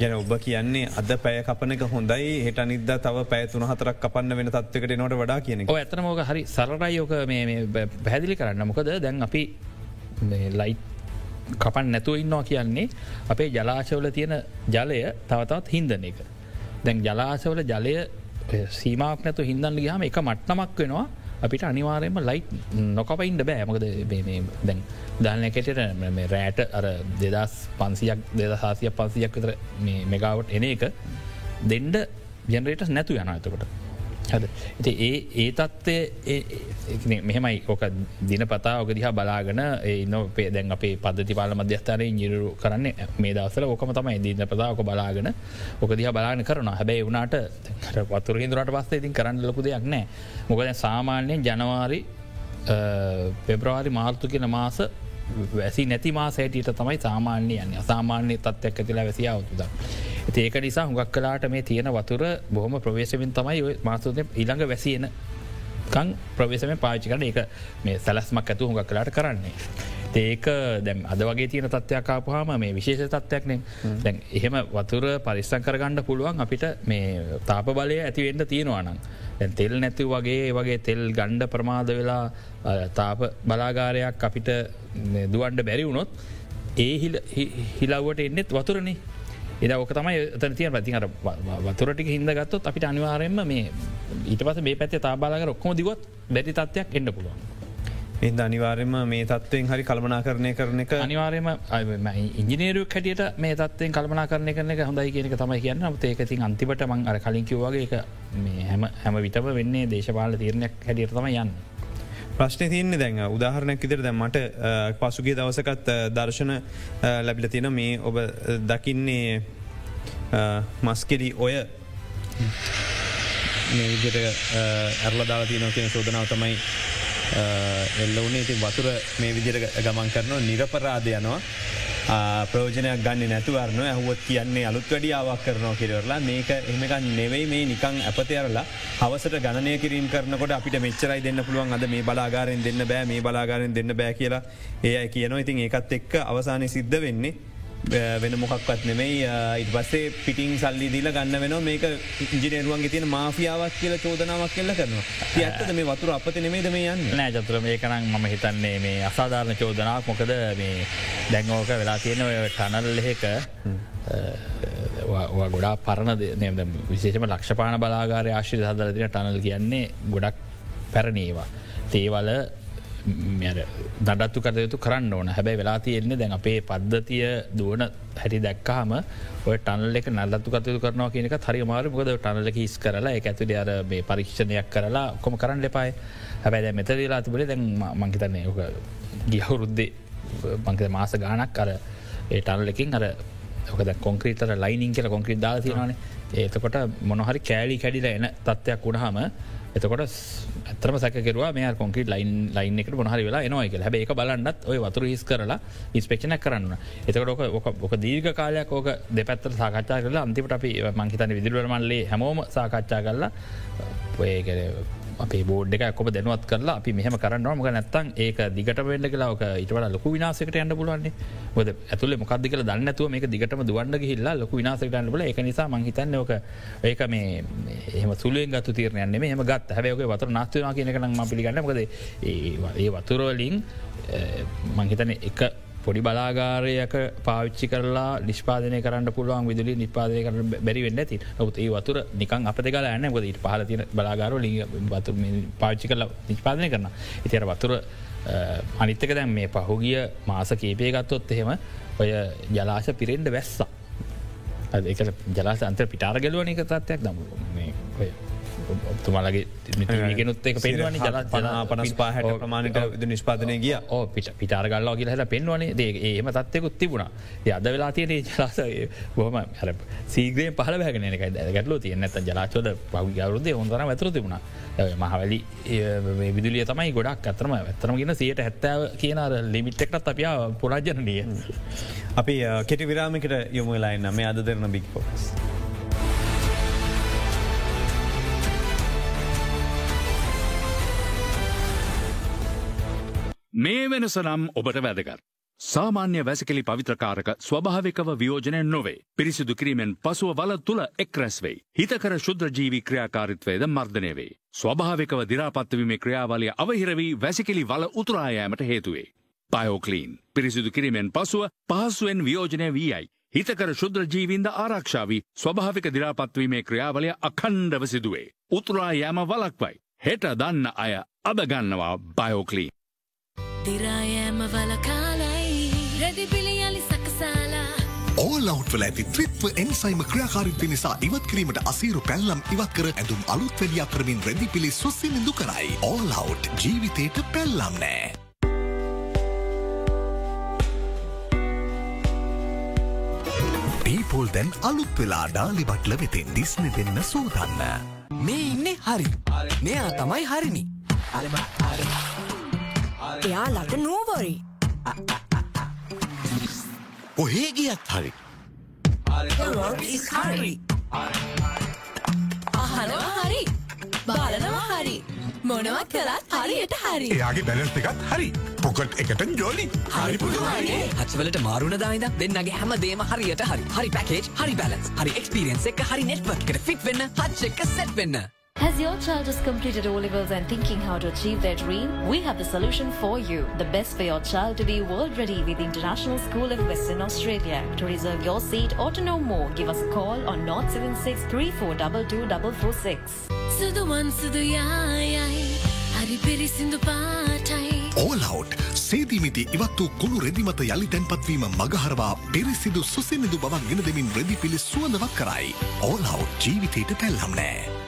ගැන ඔබ කියන්නේ අද පැය කපන එක හොඳයි. හට නිද තව පැතුන හතරක් කපන්න වෙන තත්වකට නොට වඩා කියන ඇතන මෝක හරි සරරයෝක පැහැදිලි කරන්න. මොකද දැන් අපි ලයිට් කපන් නැතුව ඉන්නවා කියන්නේ අපේ ජලාශවල තියෙන ජලය තවතවත් හින්දන එක. දැන් ජලාශවල ජලය සීමක් නැතු හින්දන්න ගහම එක මට්නමක් වෙනවා. අපිට අනිවාරයම ලයිට් නොකපයින්ට බෑ. මොකද දැන් දන්නකට රෑට අර දෙදස් පන්සියක් දෙද සාසිය පන්සියක් විතර මෙගාවට එන එක දෙන්ඩ ජනරේටස් නැතු යන ඇතකොට හද ඒ ඒ තත්ත්වය මෙහෙමයි ඕක දින පතා ඕක දිහා බලාගන එන්න පේ දැන් අපේ පද්ධති පාල මධ්‍යස්ථානය නිරු කරන්න මේ දවසල ඕකම තමයි දින පතාවක බලාගෙන ඕක දිහා බලාන කරන හැබැයි වුණට පතුර හිදුරට පස්සේ ඉතින් කරන්න ලොකු දෙයක් නෑ මොකද සාමාන්‍යයෙන් ජනවාරි පෙබ්‍රවාරි මාර්තු කියන මාස වැසි නැති මාසෑටට තමයි සාමාන්‍ය යන්න සාමාන්‍ය තත්වයක් ඇතිලා වැසිය අවතුද. ඒක නිසා හුඟක් කලාට මේ තියෙන වතුර බොහොම ප්‍රවේශමින් තමයි මාසුද ඉළඟ වැසියන කං ප්‍රවේශම පාචි කරන එක මේ සැලස්මක් ඇතු හුඟක් කලාට කරන්නේ. ඒක දැම් අද වගේ තියෙන තත්වයක්කාපුහම මේ විශේෂ තත්වයක්නේ දැන් එහෙම වතුර පරිස්සං කරගණ්ඩ පුළුවන් අපිට මේ තාප බලය ඇතිවෙන්න තියෙනවානං. තෙල් නැති වගේ වගේ තෙල් ගණ්ඩ ප්‍රමාද වෙලා තාප බලාගාරයක් අපිට දුවන්ඩ බැරි වුණොත් ඒ හිලව්වට එන්නෙත් වතුරනේ එද ඕක තමයි එතන තිය ප්‍රතිහර වතුරටික හිද ගත්තොත් අපිට අනිවාරයෙන්ම මේ ඊට පස මේ පැත්තේ තාබාලාගර ඔක්කොම දිවත් බැරි තත්වයක් එන්න පුළුවන්. එද අනිවාර්යම මේ තත්වයෙන් හරි කල්මනා කරණය කරන එක අනිවාර්යම ඉංජිනේරු හැටියට මේ තත්වයෙන් කල්මනා කරන කරන එක හොඳයි කියනක තමයි කියන්න. ඒකතින් අන්තිපට මං අර කලින්කිව්වාගේ එක හැම හැම විටම වෙන්නේ දේශපාල තීරණයක් හැටියට තම යන්න. ප්‍රශ්න තියන්නේ දැන් උදාහරණයක් ඉදිර දැ මට පසුගේ දවසකත් දර්ශන ලැබිල තියෙන මේ ඔබ දකින්නේ මස්කෙලි ඔය. මේ විදිට ඇරලදාව තියනව කියන සෝදනාව තමයි එල්ල වනේ ඉතින් වතුර මේ විදිර ගමන් කරනවා. නිරපරාධ යනවා. ප්‍රෝජනයක් ගන්න නැතුවරන ඇහුවත් කියන්නේ අලුත් වැඩියාවක් කරනවා කිරවරලා මේක එමකන් නෙවෙයි. මේ නිකං ඇපතයරලා හවසට ගණනය කිරීම කරනකොට අපිට මෙච්චරයි දෙන්න පුළුවන්. අද මේ බලාගාරෙන් දෙන්න බෑ මේ බලාගාරෙන් දෙන්න බෑ කියලා ඒ කියනවා. ඉතින් ඒකත් එක්ක අවසානය සිද්ධ වෙන්නේ වෙන මොකක්වත් නෙමයි. ඉට පස්සේ පිටිං සල්ලි දීල ගන්න වෙන මේක ඉජිනරුවන්ගේ තියෙන මාෆියාවක් කියල චෝදනාවක් කෙල්ල කරනවා. ඇත්තද මේ වතුර අපත නෙමේද මේ යන්න? නෑ චතුර මේකනම් මම හිතන්නේ මේ අසාධාරණ චෝදනාවක්. මොකද මේ දැංගෝක වෙලා තියෙන ඔය ටනල් එහෙක ගොඩා පරණ විශේෂම ලක්ෂපාන බලාගාරය ආශ්‍රි හදරදින ටනල් කියන්නේ ගොඩක් පැරණේවා. තේවල දඩත්තු කරයුතු කරන්න ඕන. හැබැයි වෙලා තියෙන්නේ දැන් අපේ පද්ධතිය දුවන හැටි දැක්කාම ඔය ටනල් නල්ලත්තු කතයුතු කරනවා කියනක හරි මාර මොකද ටනල හිස් කරලා එක ඇතුට අර මේ පරීක්ෂණයක් කරලා කොම කරන්න එපායි. හැබැයි මෙතදලා තිබලේ දැන් මංකිතන්නේ ඕක ගියවුරුද්දේ මංකද මාස ගානක් කර ඒ ටනල් එකින් අර ඕකද කොංක්‍රීතර ලයිනින් කියල කොංක්‍රීත් දාලා තියෙනවානේ. ඒතකොට මොනහරි කෑලි කැඩිල එන තත්ත්වයක් වුණහම එතකොට ඇතරම සැකරවා මේ කොන්ක්‍රට ලයින් ලයින් එකට මොහරි වෙලා එනවායික හැබ එක බලන්නත් ඔය වතුර හිස් කරලා ඉස්පේක්ෂණයක් කරන්න එතකට ඕක ඕක දීර්ඝ කාලයක් ඕක දෙපැත්තර සාකච්ඡා කරලා අන්තිපට අපි මංහිතන විදිරවල්මල්ලේ හැමෝම සාකච්ඡා කරලා ඔය අපේ බෝඩ් එක කොම දැනුවත් කරලා අපි මෙහම කරන්න මක නැත්තන් ඒක දිගට වෙන්න කියලාක ඉටවට ලොකු විනාසකට යන්න පුළුවන්නේ. ොද ඇතුල මොකක්දි කල දන්නඇතුව මේක දිගටම දුවන්න හිල්ලා ලොකු විනාසකට න්න බල එක නිසා මංහිතන්න ඕක ඒක මේ එහම සුලුවෙන් ගත්තු තීරණයන්නේ මෙහම ගත් හැබයක වතර නාස්තුවා කියනකන ම පිළිගන්නමකද ඒ වතුරවලින් මංහිතන එක පොඩි බලාගාරයක පාවිච්චි කරලා නිෂ්පාදනය කරන්න පුළුවන් විදුලි නිපාදය කරන බැරි වෙන්න ඇති. ඔත් ඒ වතුර නිකන් අප දෙකල ඇන්න ොද ඊට පහල තින බලාගාර ලි වතු පාච්චි කරලා නිෂ්පාදනය කරන ඉතිර වතුර අනිත්තක දැන් මේ පහුගිය මාස කේපය ගත්තොත් එහෙම ඔය ජලාශ පිරෙන්ඩ වැස්සා එක ජලාස අන්තර පිටාර ගැලුවන එක තත්වයක් දම. ඔය ඔබතුමාලගේ ගෙනුත් එක පෙන්වනි ජල පනස් පාහට ප්‍රමාණට නිෂ්පාදනය ගිය. ඕ පිට පිටාරගල්ලා කියල හට පෙන්වනේ දේ ඒම තත්වයකුත් තිබුණා. අද වෙලා තියනේ ජලාස බොහම හර සීග්‍රේ පහල බැගෙන එකයි ගැටලෝ තියන ඇත ජලාචෝද පහු අවරුදේ හොඳර ඇතුර තිබුණා. මහවැලි විදුලිය තමයි ගොඩක් අතරම ඇතරම ගෙන සියට හැත්තාව කියන ලිමිට්ෙක්ටත් අපියා පුරාජනනය අපි කෙටි විරාමිකට යොමුවෙලාන්න මේ අද දෙරන බික් මේ වෙනස නම් ඔබට වැදගත්. සාමාන්‍ය වැසකලි පවිත්‍රකාරක ස්වභාවිකව වියෝජනයෙන් නොවේ. පිරිසිදු කිරීමෙන් පසුව වල තුළ එක් රැස්වෙයි. හිතකර ශුද්‍රජීවි ක්‍රියාකාරිත්වයද මර්ධනය වේ. ස්වභාවිකව දිරාපත්වීමේ ක්‍රියාවලිය අවහිරවී වැසිකිලි වල උතුරායෑමට හේතුවේ. පයෝකලීන් පිරිසිදු කිරීමෙන් පසුව පහසුවෙන් වියෝජනය වී යයි. හිතකර ශුද්‍රජීවින්ද ආරක්ෂාවී ස්වභාවික දිරාපත්වීමේ ක්‍රියාවලය අකණ්ඩව සිදුවේ. උතුරා යෑම වලක්වයි. හෙට දන්න අය අදගන්නවා බයෝකලී. දිරායෑම වලකාලයි රැදිපිළියලි සකසාලා ඕලවට් වල ඇති ත්‍රිත්ව එන්සයිම ක්‍රියාකාරිත්ව නිසා ඉවත් කිරීමට අසීරු පැල්ලම් ඉවත් කර ඇඳුම් අලුත් වැඩියා කරමින් රැදි පිළි සුස්සිනිදු කරයි. ඕලවට් ජීවිතයට පැල්ලම් නෑ. පීපෝල් දැන් අලුත් වෙලා ඩාලි බට්ල වෙතින් දිස්න දෙන්න සූදන්න. මේ ඉන්නේ හරි මෙයා තමයි හරිනි එයාලට නෝවරි. ඔහේ ගියත් හරි. අහනවා හරි බලනවා හරි මොනවත් කළත් හරියට හරි. එයාගේ බැලස් එකත් හරි. පොකට් එකට ජොලි හරි හත්වලට මාරුණ දායිද දෙන්නගේ හැම දේම හරියට හරි. හරි පැකේජ් හරි බැලස් හරි එක්ස්පිරියන්ස් එක හරි නෙට්වක් එකට ෆික් වෙන්න හච් එක සෙට් වෙන්න. Has your child just completed O levels and thinking how to achieve their dream? We have the solution for you. The best for your child to be world ready with International School of Western Australia. To reserve your seat or to know more, give us a call on 076 3422 සුදුවන් සුදු යායයි හරි පිරිසිදු පාටයි ඕලවට් සේදීමිති ඉවත් වූ කුළු රෙදිමත යළි තැන්පත්වීම මගහරවා පිරිසිදු සුසිනිදු බවක් ගෙන දෙමින් රෙදි පිළි සුවඳවත් කරයි. ඕලවට් ජීවිතයට පැල්ලම් නෑ.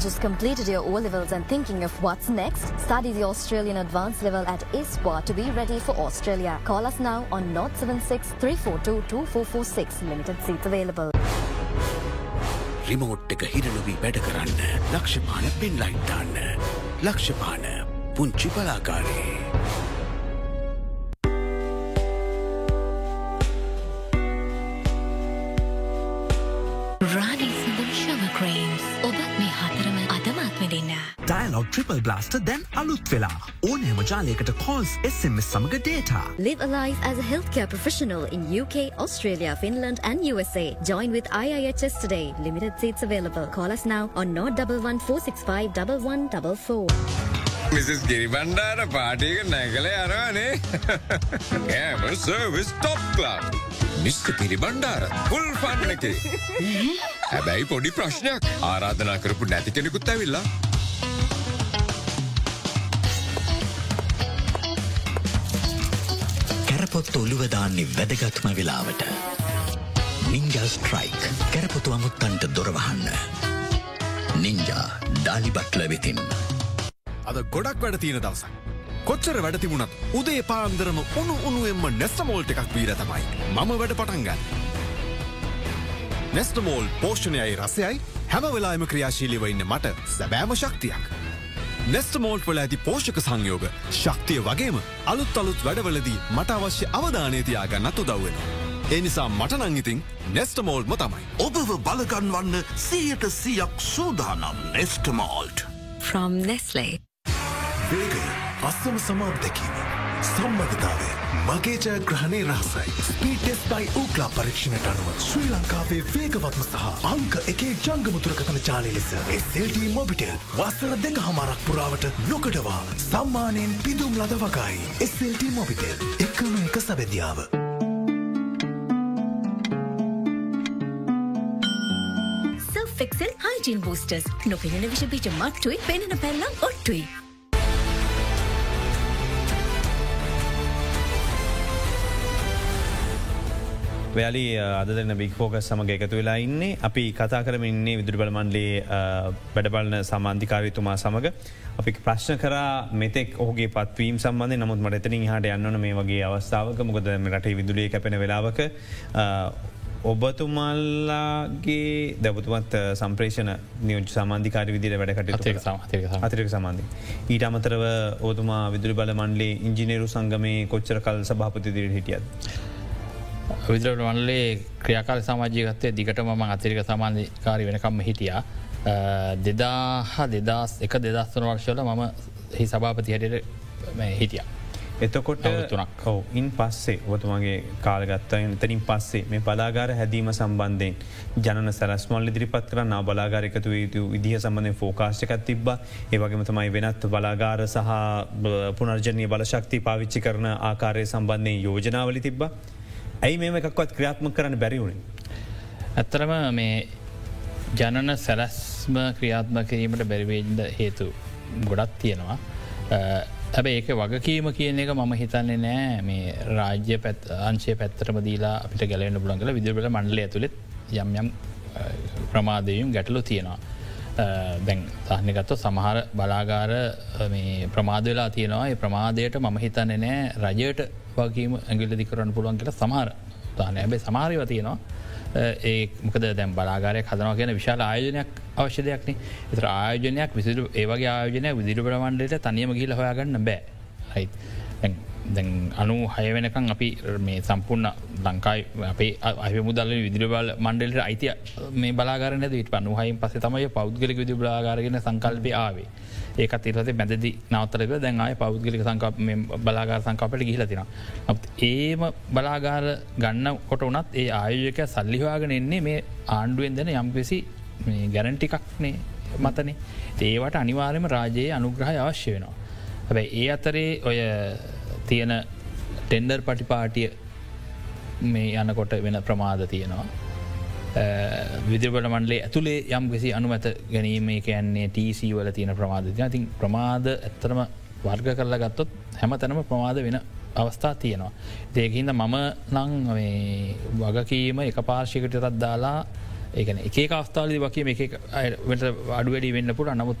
just completed your O levels and thinking of what's next? Study the Australian Advanced level at ISWA to be ready for Australia. Call us now on 076 342 2446. Limited seats available. Remote එක හිරනොවී වැඩ කරන්න ලක්ෂපාන පෙන්ලයිට්දාන්න ලක්ෂපාන පුංචි පලාකාරේ. ඩයිලොග් ට්‍රිපල් බ්ලාස්ට දැන් අලුත් වෙලා ඕනෑම ජාලයකට calls SMS සමඟ data. Live a life as a healthcare professional in UK, Australia, Finland, and USA. Join with IIHS today. Limited seats available. Call us now on 011465 1144. Mrs Giribandara පාටියක නැගල යනවානේ කෑම service top class මිස්ක Piribandara full පන්න එක හැබැයි පොඩි ප්‍රශ්නයක් ආරාධනා කරපු නැති කෙනෙකුත් ඇවිල්ලා කැරපොත් ඔළුවදාන්නේ වැදගත්ම වෙලාවට. නිංජා ස්ට්‍රයික් කැරපොතු අමුත්තන්ට දොරවහන්න. නිංජා ඩාලිබට්ල වෙතින්. අද ගොඩක් වැඩ තියෙන දවසක්. කොච්චර වැඩ තිබුණත් උදේ පාන්දරම උණු උණුවෙන්ම නෙස්ටමෝල්ට එකක් වීර තමයි. මම වැඩ පටන්ගන්න. නෙස්ටමෝල් පෝෂණයයි රසයයි හැම වෙලාම ක්‍රියාශීලිව ඉන්න මට සැබෑම ශක්තියක්. නෙස්ටමෝල්ට් වල ඇති පෝෂක සංයෝග ශක්තිය වගේම අලුත් අලුත් වැඩවලදී මට අවශ්‍ය අවධානයතියාගන්නත් උදව්වෙන. එනිසා මටනංගිතින් නෙස්ටමෝල්ඩ්ම තමයි. ඔබව බලගන්වන්න සීයට සියක් සූදානම් නෙස්ටමෝල්ට්. From Nestle. වේගය අස්සම සමාප් දැකීම. සම්බධතාවය මගේ ජයග්‍රහණය රහසයි. ස්පීටෙස් බයි ඕක්ලා පරීක්ෂණයට අනුව ශ්‍රී ලංකාවේ වේගවත්ම සහ අංක එකේ ජංගමුතුරකතන ජාලය ලෙස SLT මොබිටෙල් වස්සර දෙක හමාරක් පුරාවට නොකඩවා සම්මානයෙන් පිදුම් ලද වගයි. SLT මොබිටෙල් එකම එක සබැදියාව. Surfexcel Hygiene Boosters. නොපෙනෙන විෂ බීජ මට්ටුයි පෙනෙන පැල්ලම් ඔට්ටුයි. වැලි අදන්න බික් ෆෝක සමඟ එකතු වෙලා ඉන්නේ. අපි කතා කරමින්නේ විදුරබල මන්ලේ වැඩබලන සමාන්ධිකාරතුමා සමඟ අපි ප්‍රශ්න කර මෙතෙක් ඔහුගේ පත්වීම් සම්බන්ධ නමුත් මට එතනින් හට යන්නන මේ වගේ අවස්ථාවක. මොකද රටේ විදුලිය කැපෙන වෙලාවක ඔබතුමල්ලාගේ දැවතුමත් සම්ප්‍රේෂණ නියෝජ සමාන්ධිකාර විදිර වැඩකට අතිරක සමාන්ධි. ඊට අමතරව ඕතුමා විදුරි බල මන්ලේ ඉංජිනේරු සංගමේ කොච්චර කල් සභාපතිදිර හිටියත්. විදරට වන්ලේ ක්‍රියාකාල සමාජයගත්තය දිගට මම අතිරික සමාධකාරි වෙනකම්ම හිටියා. දෙදා හා දෙදස් එක දෙදස්වන වර්ශල මම හි සභාපති හැටට හිටිය. එතකොට තුනක් කව් ඉන් පස්සේ ඔබතුමගේ කාලගත්තයෙන් තනින් පස්සේ මේ බලාගාර හැදීම සම්බන්ධයෙන් ජන සැලස්මල් ඉදිරිපත් කරන්න බලාගාරකතු යුතු විදිහ සම්බඳධය ෆෝකාශ්කත් තිබ ඒවගේම තමයි වෙනත් බලාගාර සහ පුනර්ජනය බලශක්ති පාවිච්චි කරන ආකාරය සම්බන්ධය යෝජනාවලි තිබ්බ ඇයි මේම එකක්වත් ක්‍රියාත්ම කරන්න බැරිවුණේ. ඇත්තරම මේ ජනන සැලැස්ම ක්‍රියාත්ම කිරීමට බැරිවේන්ද හේතු ගොඩත් තියෙනවා. ඇබ ඒක වගකීම කියන එක මම හිතන්නේ නෑ මේ රාජ්‍ය පැත් අංශය පැත්තරම දීලා අපිට ගැලෙන බුලන්ගල විදිරට මණ්ඩල ඇතුළෙත් යම් යම් ප්‍රමාදයම් ගැටලු තියෙනවා. දැන් සහනගත්ව සමහර බලාගාර ප්‍රමාද වෙලා තියෙනවා ඒ ප්‍රමාදයට මම හිතන්න නෑ රජයට වගේම ඇගිල්ල දිකරන්න පුළුවන් කියලා සමහර තාන ඇබේ සමාරයව තියෙනවා. ඒ මොකද දැම් බලාගාරය හදනවා කියන විශාල ආයෝජනයක් අවශ්‍ය දෙයක්න එතර ආයෝජනයක් විසිරු ඒවගේ ආයෝජනය විදිරු ප්‍රමණ්ඩට තනියම ගිල හොයාගන්න බෑ. හයි දැන් අනු හය වෙනකං අපි මේ සම්පූර්ණ ලංකායි අපේ අය මුදල විදිරබල මණ්ඩලට අයිතිය මේ බලාගරන ට පනු හයින් පස තමයි පෞද්ගලික විදි බලාගරගෙන සංකල්පය ආවේ. ඒකත් ඉරසේ මැදදි නවතරක දැන් අය පෞද්ගලික සංකප බලාගාර සංකපට ගිහිලතින. ඒම බලාගාර ගන්න කොට වනත් ඒ ආයෝජක සල්ලිවාගෙන එන්නේ මේ ආණ්ඩුවෙන් දෙන යම්පෙසි ගැරන්ටිකක්නේ මතනේ ඒවට අනිවාර්යම රාජයේ අනුග්‍රහය අවශ්‍ය වෙනවා. හැබැ ඒ අතරේ ඔය තියෙන ටෙන්ඩර් පටිපාටිය මේ යනකොට වෙන ප්‍රමාද තියෙනවා. විදිරබල මන්ලේ ඇතුළේ යම් කිසි අනුමැත ගැනීම කියන්නේ TC වල තියෙන ප්‍රමාද තින් ප්‍රමාද ඇත්තරම වර්ග කරලා ගත්තොත් හැම තැනම ප්‍රමාද වෙන අවස්ථා තියෙනවා. දේකහින්ද මම නං වගකීම එක පාර්ශිකටතත් දාලා ඒකන එක අවස්ථාලි වකීම එක අඩුවැඩි වෙන්න පුළ නමුත්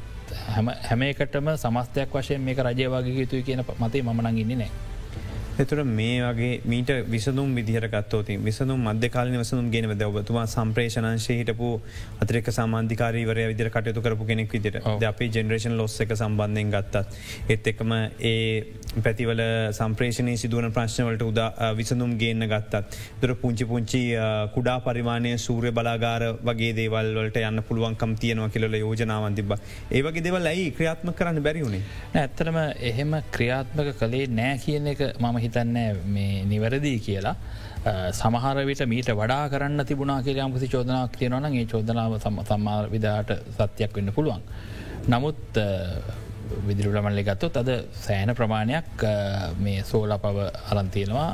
හැම එකටම සමස්තයක් වශයෙන් මේ රජය වගේ යුතුයි කියන මතේ මනං ඉන්නේ නෑ. එතුර මේ වගේ මීට විසදුම් විදිහරගත්තෝති විසදුම් මධ්‍යකාලන වසනුම් ගෙන ද ඔබතුමා සම්ප්‍රේෂණංශය හිටපු අතරෙක සාමාන්ධිකාරීවරය විදිර කටයුතු කරපු කෙනෙක් විදිර අපි ජෙනරේෂන් ලොස් එක සම්බන්ධයෙන් ගත්තත් එත් එකම ඒ පැතිවල සම්ප්‍රේෂණය සිදුවන ප්‍රශ්නවලට උදා විසඳුම් ගේන්න ගත්තත්. දර පුංචි පුංචි කුඩා පරිමාණය සූරය බලාගාර වගේ දේවල් වලට යන්න පුළුවන්කම් තියනවා කියල යෝජනාවන් තිබ. ඒවගේ දෙවල් ඇයි ක්‍රියාත්ම කරන්න බැරිවුණේ. ඇත්තරම එහෙම ක්‍රියාත්මක කළේ නෑ කියන එක මම හිතන්න මේ නිවැරදිී කියලා. සමහර විට මීට වඩා කරන්න තිබුණනා කියලයම් කිසි චෝදනාවක් තියෙනවන ඒ චෝදනාව සම සම්මාර විදාට සත්‍යයක් වෙන්න පුළුවන්. නමුත් විදිරුලමල්ලි ගත්තොත් අද සෑන ප්‍රමාණයක් මේ සෝල පව අරන්තියෙනවා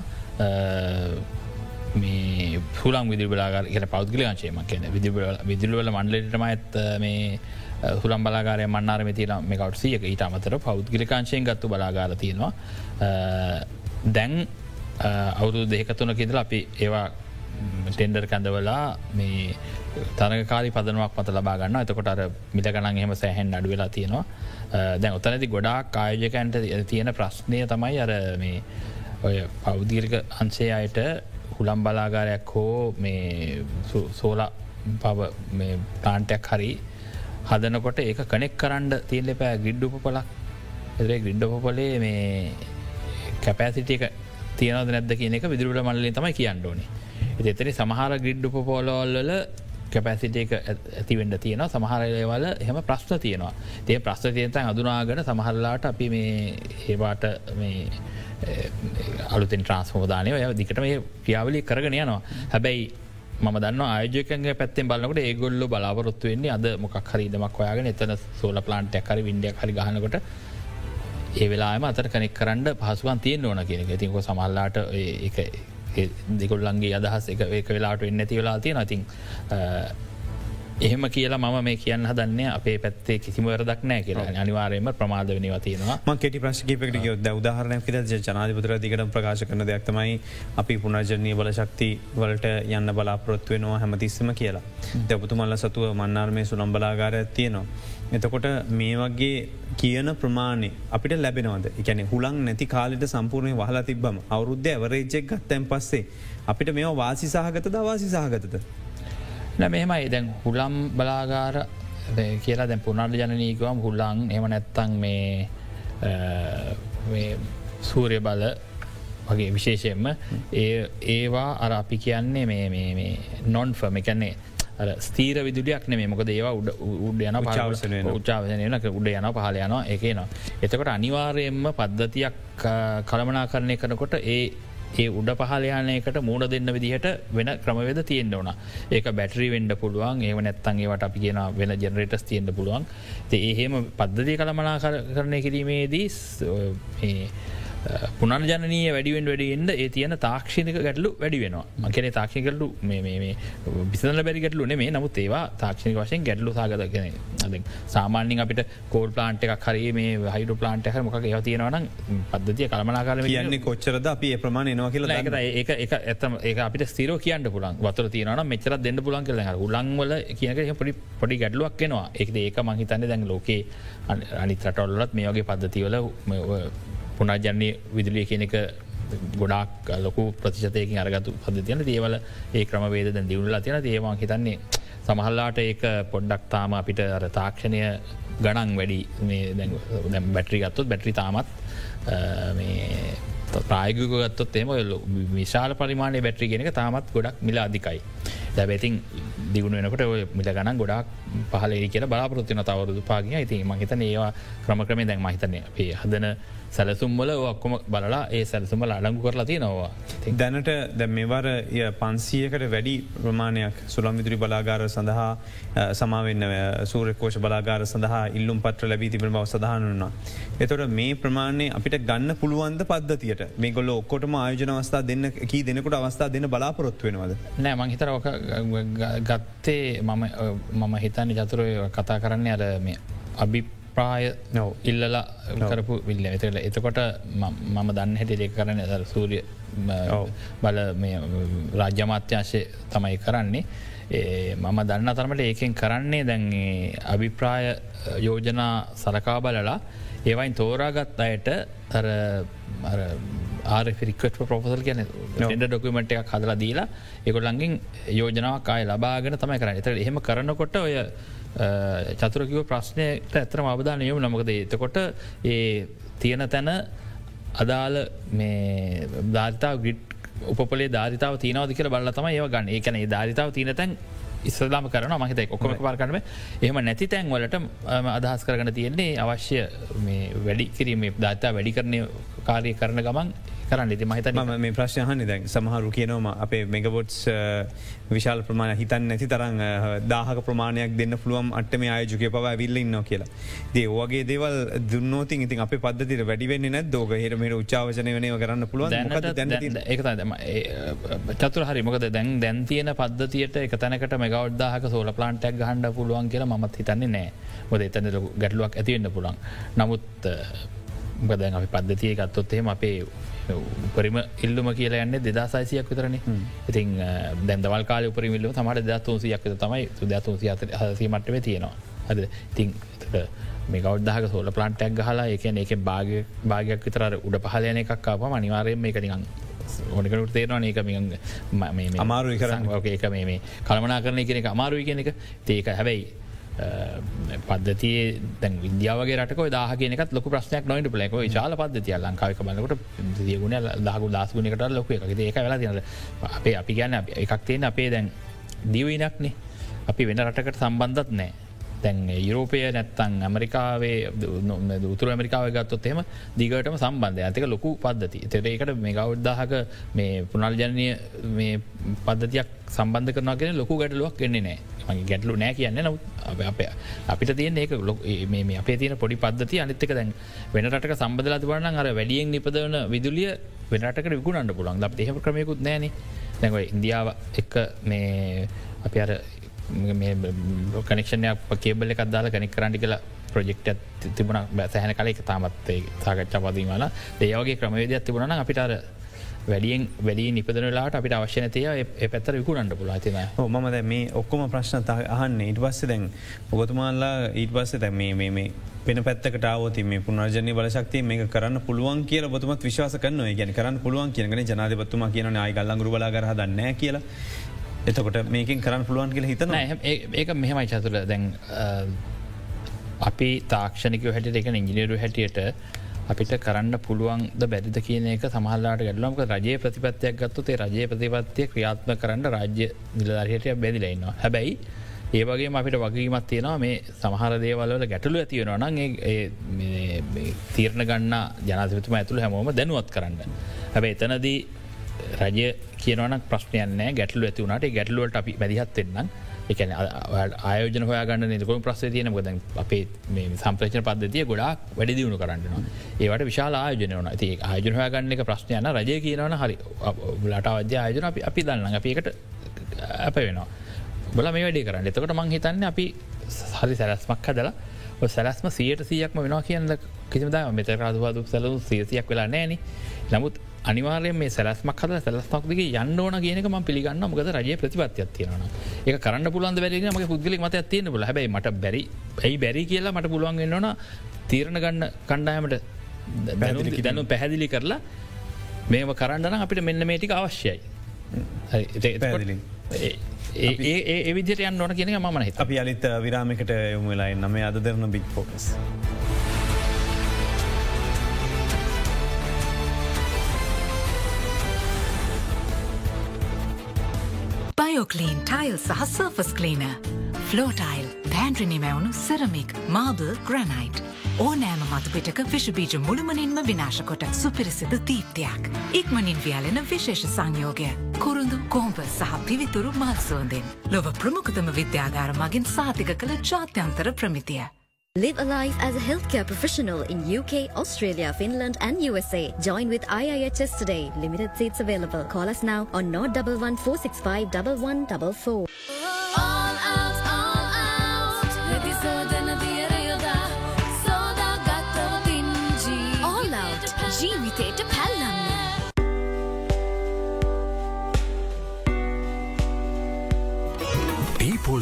මේ පුලන් විදිබලාගර කියෙන පෞද්ගලංශයම කියන විදිරුවල මණ්ඩලටම ඇත් මේ හුළම් බලාගාරය මන්නාරම තින මේකවට් සියක ඊට අමතර පෞද්ගලිකාංශයෙන් ගත්තු බලාගාර තියෙනවා දැන් අවුදු දෙකතුන කිදල අපි ඒවා ටෙන්ඩර් කැඳවලා මේ තනක කාලි පදනුවක් මත ලබාගන්න එතකොට අර මිල ගනන් එහම සෑහෙන් අඩු වෙලා තියෙනවා. දැන් ඔතනති ගොඩා කායජකන්ට තියෙන ප්‍රශ්නය තමයි අර මේ ඔය පෞදීර්ක අන්සේ අයට හුළම් බලාගාරයක් හෝ මේ සෝලා පව ප්ලාන්ටයක් හරි හදනකොට ඒක කනෙක් කරන්න තියල්ල පෑ ගිඩ්ඩුප පලක් එදේ ගිඩ්ඩපොපලේ මේ කැපෑසිටියක තියනද නැද කියන එක විදුරට මල්ලින් තමයි කියන්න ඕනේ. එතනි සමහර ගිඩ්ඩුප පෝලෝල්ල කැපැසිටේක ඇතිවෙන්ඩ තියෙන සමහරලවල එහම ප්‍රශ්න තියෙනවා. තිය ප්‍රශ්න තියනතන් අදුනාගන සමහරලාට අපි මේ ඒවාට අලුතින් ට්‍රන්ස්මෝදානය ඔය දිකට මේ ක්‍රියාවලි කරගෙන යනවා. හැබැයි මම දන්න ආයෝජකගේ පැත්තෙන් බලන්නකට ඒගොල්ල බලාපොරොත්තු වෙන්නේ අද මොක් හරිදමක් ඔයාගෙන එතන සෝල ප්ලාන්ටයක් හරි විඩිය හරි ගහනකොට ඒ වෙලාම අතර කනෙක් කරන්න පහසුවන් තියෙන් ඕන කියන තික සමල්ලාට දෙකොල්ලන්ගේ අදහස් එක ඒක වෙලාට එන්න ඇති වෙලා තිය නතින් එහෙම කියලා මම මේ කියන්න හදන්න අපේ පැත්තේ කිසිම වරදක් නෑ කියලා අනිවාරයම ප්‍රමාද වනි වතිනවා කෙටි ප්‍රශ්කිපට ද උදාහරණයක් ද ජනාධපතර දිකට ප්‍රකාශ කරන දෙයක්තමයි අපි පුනර්ජනය බල ශක්ති වලට යන්න බලාපොරොත්තු වෙනවා හැමතිස්සම කියලා. දැපතුමල්ල සතුව මන්නාර්මය සුළම් බලාගාර තියෙනවා. එතකොට මේ වගේ කියන ප්‍රමාණය අපිට ලැබෙනවද එකැන හුළන් නැති කාලට සම්පූර්ණය වහලා තිබ්බම අවුද්ධ ඇවරේජෙක් ගත්තැන් පස්සේ අපිට මේ වාසි සහගත දවාසි සහගතද. නැ මෙහෙමයි. දැන් හුළම් බලාගාර කියලා දැන් පුනර්ද ජනනීකවම් හුල්ලං එම නැත්තං මේ සූරය බල වගේ විශේෂයෙන්ම ඒ ඒවා අර අපි කියන්නේ මේ නොන් ෆර්ම එකන්නේ ස්තීර විදුලියක් නෙේ මොකද ඒවා උඩ උඩ යන පාවසන උච්චාවනයනක උඩ යන පහල යන එකනවා. එතකොට අනිවාර්යෙන්ම පද්ධතියක් කළමනා කරණය කරනකොට ඒ ඒ උඩ පහලයානයකට මූුණ දෙන්න විදිහට වෙන ක්‍රමවේද තියෙන්න්න ඕන. ඒක බැටරි වෙන්ඩ පුළුවන්. ඒ නැත්තන්ගේට අපි කියෙන වෙන ජනරේටස් තියෙන්ට පුළුවන්. ඒහෙම පද්ධති කළමනා කරණය කිරීමේදී පුනර්ජනනය වැඩිුවෙන් වැඩිෙන්ට ඒ තියන තාක්ෂණක ගැටලු වැඩි වෙනවා. මකන තාක්ෂණ ගැටලු බිසල බැරි ගැටලු නේ නමුත් ඒවා තාක්ෂණක වශයෙන් ගැටලු සාගත කෙන අද සාමාන්‍යින් අපිට කෝල් ප්ලාන්ට එකක් හරි මේ හයිඩ ප්ලාන්ට හර මොක ඒව තියෙනවන පද්ධතිය කළමනාකාර කියන්නේ කොච්චරද අපි ප්‍රමාණ නවා කියලා ඒක ඒක ඇතම ඒ අපිට ස්තීර කියන්න පුලන් වතර තියන මෙචර දෙන්න පුලන් කල උලන්වල කියනක පොඩි පොඩි ගැඩලුවක් කෙනවා ඒක ඒක මහිතන්න දැන් ලෝකේ අනිතරටොල්ලත් මේ වගේ පද්ධතිවල පුනාජන්නේ විදුලිය කියන එක ගොඩක් ලොකු ප්‍රතිශතයකින් අරගතු පදතියන දේවල ඒ ක්‍රමවේද දියුණලා තියෙන ඒවා හිතන්නේ සමහල්ලාට ඒක පොඩ්ඩක් තාම අපිට අර තාක්ෂණය ගණන් වැඩි බැටරි ගත්තොත් බැටරි තාමත් ප්‍රායගුගත්තොත් එම විශාල පරිමාණය බැට්‍රි ගෙනක තාමත් ගොඩක් මිල අධිකයි. දැබැතින් දිගුණ වෙනකට ඔය මිල ගණන් ගොඩක් පහලේ කියල බලාපොරත්තින තවරුදු පාගිය ඉතින් මහිතන ඒවා ක්‍රමක්‍රමේ දැන් මහිතනය අපේ හදන සැලසුම්වල ඔක්කොම බලලා ඒ සැලසුම්මල අඩංගු කරලා තියෙනවා. දැනට දැ මෙවර පන්සියකට වැඩි ප්‍රමාණයක් සුළම් විදුරි බලාගාර සඳහා සමාවෙන්න සූරකෝෂ බලාගාර සඳහා ඉල්ලුම් පත්‍ර ලැබී තිබෙන බව සඳහන වන්නා. එතොට මේ ප්‍රමාණය අපිට ගන්න පුළුවන්ද පද්ධතියට මේ ගොල්ල ඔක්කොටම ආයෝජන අවස්ථා දෙන්න කී දෙනකුට අවස්ථා දෙන්න බලාපොරොත්තු වෙනවද. නෑ මංහිතර ගත්තේ මම හිතන්න ජතුරය කතා කරන්නේ අර මේ අභි ප්‍රාය ඉල්ලලා කරපු විල්ල. එතල එතකොට මම දන්න හැටි දෙක කරන ද සූරිය බල රාජ්‍යමාත්‍යංශය තමයි කරන්නේ. මම දන්න තරමට ඒකෙන් කරන්නේ දැන්ගේ අභිප්‍රාය යෝජනා සලකා බලලා ඒවයින් තෝරාගත් අයට තර ආරික්ට ප්‍රපසල් කියන ෙන්ඩ ඩොකමට එකක් හදලා දීලා එකොල්ලන්ගින් යෝජනාවක් අය ලබාගෙන තමයි කරන්න. එතට එහෙම කරනකොට ඔය චතුරකිව ප්‍රශ්නයට ඇතරම අවධානයම නමකද එතකොට ඒ තියෙන තැන අදාළ මේ ධාරිතාව ගිට් උපලේ ධාරිතාව තියනවද කියල බල්ල තම ඒව ගන්න. ඒකන ධාරිතාව තියන තැන් ඉස්සලාම කරන මහිත ඔක්කොම පාරකනම එහම නැති තැන් වලට අදහස් කරගන තියෙන්නේ අවශ්‍ය වැඩි කිරීම ධාතා වැඩි කරණය කාරය කරන ගමන් කරන්න. ඉති මහිත මේ ප්‍රශ්නහන්න දැන් සමහරු කියනවම අපේ මෙගබොට්ස් විශාල ප්‍රමාණ හිතන් නැති තරන් දාහක ප්‍රමාණයක් දෙන්න පුළුවම් අටම ආයජුක පවා විල්ලඉන්න කියලා. දේ ඕගේ දේවල් දුන්නෝතින් ඉතින් අප පද්ධතිර වැඩිවෙන්න නැ දෝක හිරමට උච්චාවචනය වනව කරන්න පුළුවන් චතුර හරි. මොකද දැන් දැන් තියෙන පද්ධතියට එක තැනකට මෙගවඩ්දාහක සෝල පලාන්ටක් ගහන්ඩ පුළුවන් කියලා මත් හිතන්නේ නෑ. මොද එතන ගැටලුවක් ඇතිවෙන්න පුළන් නමුත් බදැන් අපි පද්ධතිය ගත්තොත්තේම අපේ උපරිම ඉල්ලුම කියලා යන්න දෙදාසයිසියක් විතරන. ඉතින් දැන්දවල් කාල උපරිමිල්ල තමට දත්තුන්සියක් තමයි සුදත්තුන්සි හසීමටව තියෙනවා. හද ඉතිං මේ ගෞද්ධහක සෝල පලන්ටක් ගහලා එකන එක භාග භාගයක් විතර උඩ පහලයන එකක් අප අනිවාරයෙන් නිකන් ඕනකට තේරවා ඒක අමාරු කරන්න. ඒක මේ කළමනා කරන කෙනෙ අමාරුයි කෙනෙ එක. ඒක හැබැයි පද්ධතිය දැන් විද්‍යාවගේ රටක දාහ කියනකත් ලොක ප්‍රශ්නයක් නොයිට පලක ශාල පද්ධතිය ලංකාවක බලකට දියගුණ දහකු දස්ගුණකට ලොක එක ඒක වෙලා තින අපේ අපි ගැන්න එකක් තියෙන අපේ දැන් දීවනක්නේ අපි වෙන රටකට සම්බන්ධත් නෑ තැන් යුරෝපය නැත්තන් ඇමරිකාවේ උතුර ඇමරිකාව ගත්තොත් එෙම දිගටම සම්බන්ධය ඇතික ලොකු පද්ධති තෙරේකට මේ ගෞද්දාහක මේ පුනල්ජනය මේ පද්ධතියක් සම්බන්ධ කරනගෙන ලොකු ගැටලුවක් එන්නේ නෑ මගේ ගැටලු නෑ කියන්න නව අප අපිට තියන ඒක ලො මේ අපේ තියන පොඩි පද්ධති අනිත්තක දැන් වෙනටක සම්බදලා වන්න අර වැඩියෙන් නිපදවන විදුලිය වෙනටක විකුණන්න පුළන් ද එහෙම ක්‍රමයකුත් නෑන දැඟ ඉන්දියාව එක්ක මේ අප අර කනෙක්ෂණයක් කේබල එකක් දාලා කනෙක් කරන්නි කියලා ප්‍රජෙක්ට තිබුණ. සෑහන කල එක තාමත් සාකච්ඡා පදීමල ඒයෝගේ ක්‍රමවේදයක් තිබුණන අපිට අර වැඩියෙන් වැඩි නිපදනලාට අපිට අවශ්‍යනතය ඒ පැත්තර විකුණන්ට පුලාතින මද මේ ඔක්කොම ප්‍රශ්න අහන්න ඉට පස්ස දැන් ඔබතුමාල්ලා ඊට පස්ස දැ මේ මේ පෙන පැත්තකටාවති මේ පුනර්ජනය බලශක්තිය මේ කරන්න පුළුවන් කිය බතුමත් විශවාස කන්න ගැන කරන්න පුළුවන් කියනගෙන ජනාධපත්තුම කියන අයි ගල්ලංගරු බලාගර දන්න කියලා. එතකොට මේකින් කරන්න පුළුවන් කියල හිතන ඒක මෙහෙමයි චතුර දැන් අපි තාක්ෂණක හැට එක ඉංජිනීරු හැටියට අපිට කරන්න පුළුවන්ද බැරිද කියන එක සමහල්ලාට ගැඩලම්ක රජය ප්‍රතිපත්තියක් ගත්තුතේ රජය ප්‍රතිපත්තිය ක්‍රියාත්ම කරන්න රාජ්‍ය නිලධරයට බැදිලඉන්නවා හැබැයි ඒවගේ අපිට වගේීමත් තියෙනවා මේ සමහර දේවල්ල ගැටලු ඇතිවෙන නං තීරණ ගන්න ජනතතුම ඇතුළ හැමෝම දැනුවත් කරන්න. හැබැ එතනදී රජය කියනවන ප්‍රශ්නයන්න ගැටලු ඇති වුණට ගැටලුවට අපි මැදිහත් වෙන්නම්. එකන ආයෝජන හොයාගන්න නිකුම ප්‍රස්සේ තියන ගොද අපේ සම්ප්‍රේෂණ පද්ධතිය ගොඩක් වැඩි දියුණු කරන්නවා ඒවට විශාල ආයෝජන වන ති ආයෝජන හොයාගන්න එක ප්‍රශ්නයන රජය කියනවන හරි. ලට අධ්‍ය ආයෝජන අපි අපි දන්න අපිකට අප වෙනවා. බල මේ වැඩි කරන්න. එතකට මං හිතන්න අපි හරි සැරස්මක් හදලා සැලස්ම සියට සියක්ම වෙනවා කියන්න කිසිමද මෙතරකාදවාද සැලු සියසියක් වෙලා නෑන. නමුත් අනිවාරය මේ සැලස්මක් හද සැලස්මක්දක යන්න ඕන කියනක ම පිළිගන්න මොකද රජය ප්‍රතිපත්තියක් තියෙන ඒ කරන්න පුලන් බැරි මගේ පුද්ගලි මත තියන බල හැබයි මට බැරි. ඇයි බැරි කියලා මට පුළුවන් වෙන්නවන තීරණ ගන්න කණ්ඩායමට දැනු පැහැදිලි කරලා මේම කරන්නන අපිට මෙන්න මේටික අවශ්‍යයි. ඒ විදිට යන්න ඕන කියන ම හිත අපි අලිත් විරාමිකට යොමු වෙලායි නම අද Derana big focus. Bio clean tile සහ සර්ෆස් කලීන. ෆලෝටයිල් පෑන්ට්‍රනි මැවුණු සෙරමික් මාබල් ග්‍රනයිට්. ඕනෑම මතුපිටක විශබීජ මුළුමනින්ම විනාශකොට සුපිරිසිද දීප්තියක්. ඉක්මනින් වියාලෙන විශේෂ සංයෝගය. කුරුඳු කෝම්ප සහ පිවිතුරු මල්සුවන්දෙන්. ලොව ප්‍රමුඛතම විද්‍යාගාර මගින් සාතික කළ ජාත්‍යන්තර ප්‍රමිතිය. Live a life as a healthcare professional in UK, Australia, Finland, and USA. Join with IIHS today. Limited seats available. Call us now on 011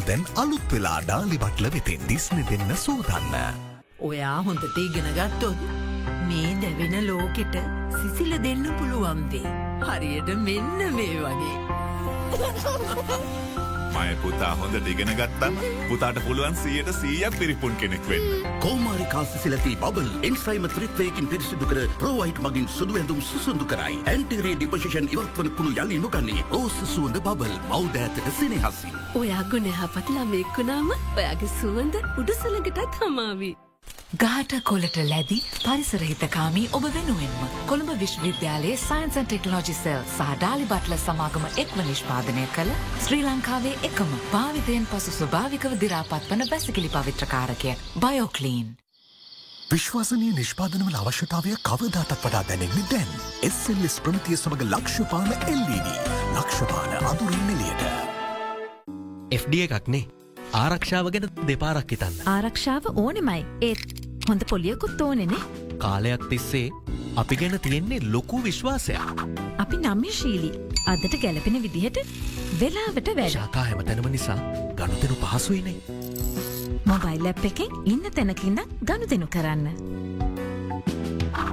දැන් අලුත් වෙලා ඩාලි බට්ල වෙතින් දිස්න දෙන්න සූදන්න. ඔයා හොඳට ඉගෙන ගත්තොත් මේ දැවෙන ලෝකෙට සිසිල දෙන්න පුළුවන්දේ. හරියට මෙන්න මේ වගේ. මය පුතා හොඳ ඉගෙන ගත්තම් පුතාට පුළුවන් සියයට සීයක් පිරිපුන් කෙනෙක් වෙන්න. කෝමාරිකා සිසිලති බබල් එන්සයිම ත්‍රිත්වයකින් පිරිසිදු කර ප්‍රෝයිට් මගින් සුදු ඇඳුම් සුසුදු කරයි. ඇන්ටිරේ ඩිපසිෂන් ඉවත්වන කුණු යලි නොගන්නේ රෝස සුවඳ බබල් මෞදෑතක සෙනෙහසින්. ඔයා ගුණහපත් ළමෙක්කුණාම ඔයාගේ සුවඳ උඩුසුළඟටත් හමාවී. ගාට කොලට ලැදි පරිසරහිතකාමී ඔබ වෙනුවෙන්ම. කොළඹ විශ්වවිද්‍යාලයේ සයින්සන් ටෙක්නෝජි සෙල් සහඩාලි බට්ල සමාගම එක්ව නිෂ්පාදනය කළ ශ්‍රී ලංකාවේ එකම භාවිතයෙන් පසු ස්වභාවිකව දිරාපත් වන වැසිකිලි පවිත්‍රකාරකය බයෝකලීන්. විශ්වාසනය නිෂ්පාදනවල අවශ්‍යතාවය කවදාටත් වඩා දැනෙන්නේ දැන්. එස්සල්ලිස් ප්‍රමතිය සමඟ ලක්ෂපාන LED ලක්ෂපාන අඳුරින් නිලියට. FD එකක්නේ ආරක්ෂාව ගැන දෙපාරක් හිතන්න. ආරක්ෂාව ඕනෙමයි ඒත් හොඳ පොලියකුත් ඕනෙනේ කාලයක් තිස්සේ අපි ගැන තියෙන්නේ ලොකු විශ්වාසයක්. අපි නම්‍යශීලී අදට ගැලපෙන විදිහට වෙලාවට වැඩ ශාකා හැම තැනම නිසා ගනුතෙනු පහසුවනේ. මොබයිල් ඇප් එකෙන් ඉන්න තැනකින්න ගනුදෙනු කරන්න.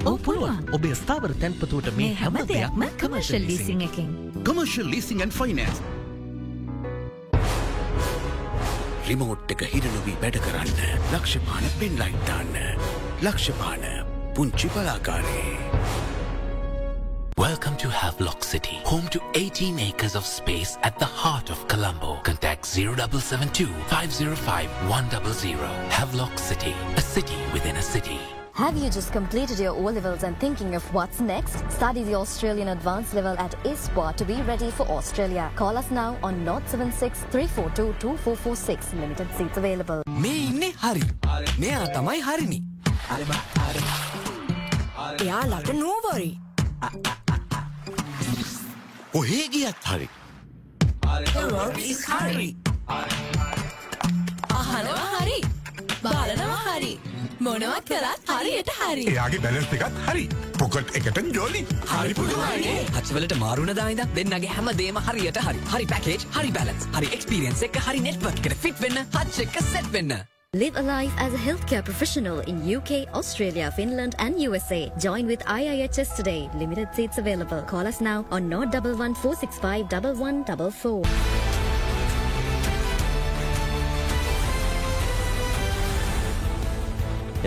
ඕ පුළුවන් ඔබේ ස්ථාවර තැන්පතුවට මේ හැම දෙයක්ම කමර්ශල් ලීසිං එකින්. Commercial leasing and රිමෝට් එක හිරනොවී වැඩ කරන්න ලක්ෂපාන පෙන් ලයිට්දාන්න ලක්ෂපාන පුංචි පලාකාරේ. Welcome to Havelock City, home to 18 acres of space at the heart of Colombo. Contact 0772 505 100. Havelock City, a city within a city. Have you just completed your O levels and thinking of what's next? Study the Australian Advanced Level at ISPA to be ready for Australia. Call us now on 076 342 2446. Limited seats available. මේ ඉන්නේ හරි මෙයා තමයි හරිනි එයාලට නෝවරි. ඔහේ ගියත් හරි. අහනවා හරි. බලනවා හරි. මොනවා කරත් හරියට හරි. එයාගේ බැලස් එකත් හරි පොකට් එකට ජොලි හරි පුදුමයිනේ හත්වලට මාරුණ දායිද දෙන්නගේ හැම දේම හරියට හරි හරි පැකේජ් හරි බැලන්ස් හරි එක්ස්පිරියන්ස් එක හරි නෙට්වර්ක් එකට ෆිට වෙන්න හච් එක සෙට් වෙන්න Live a life as a healthcare professional in UK, Australia, Finland, and USA. Join with IIHS today. Limited seats available. Call us now on 011 465 1144.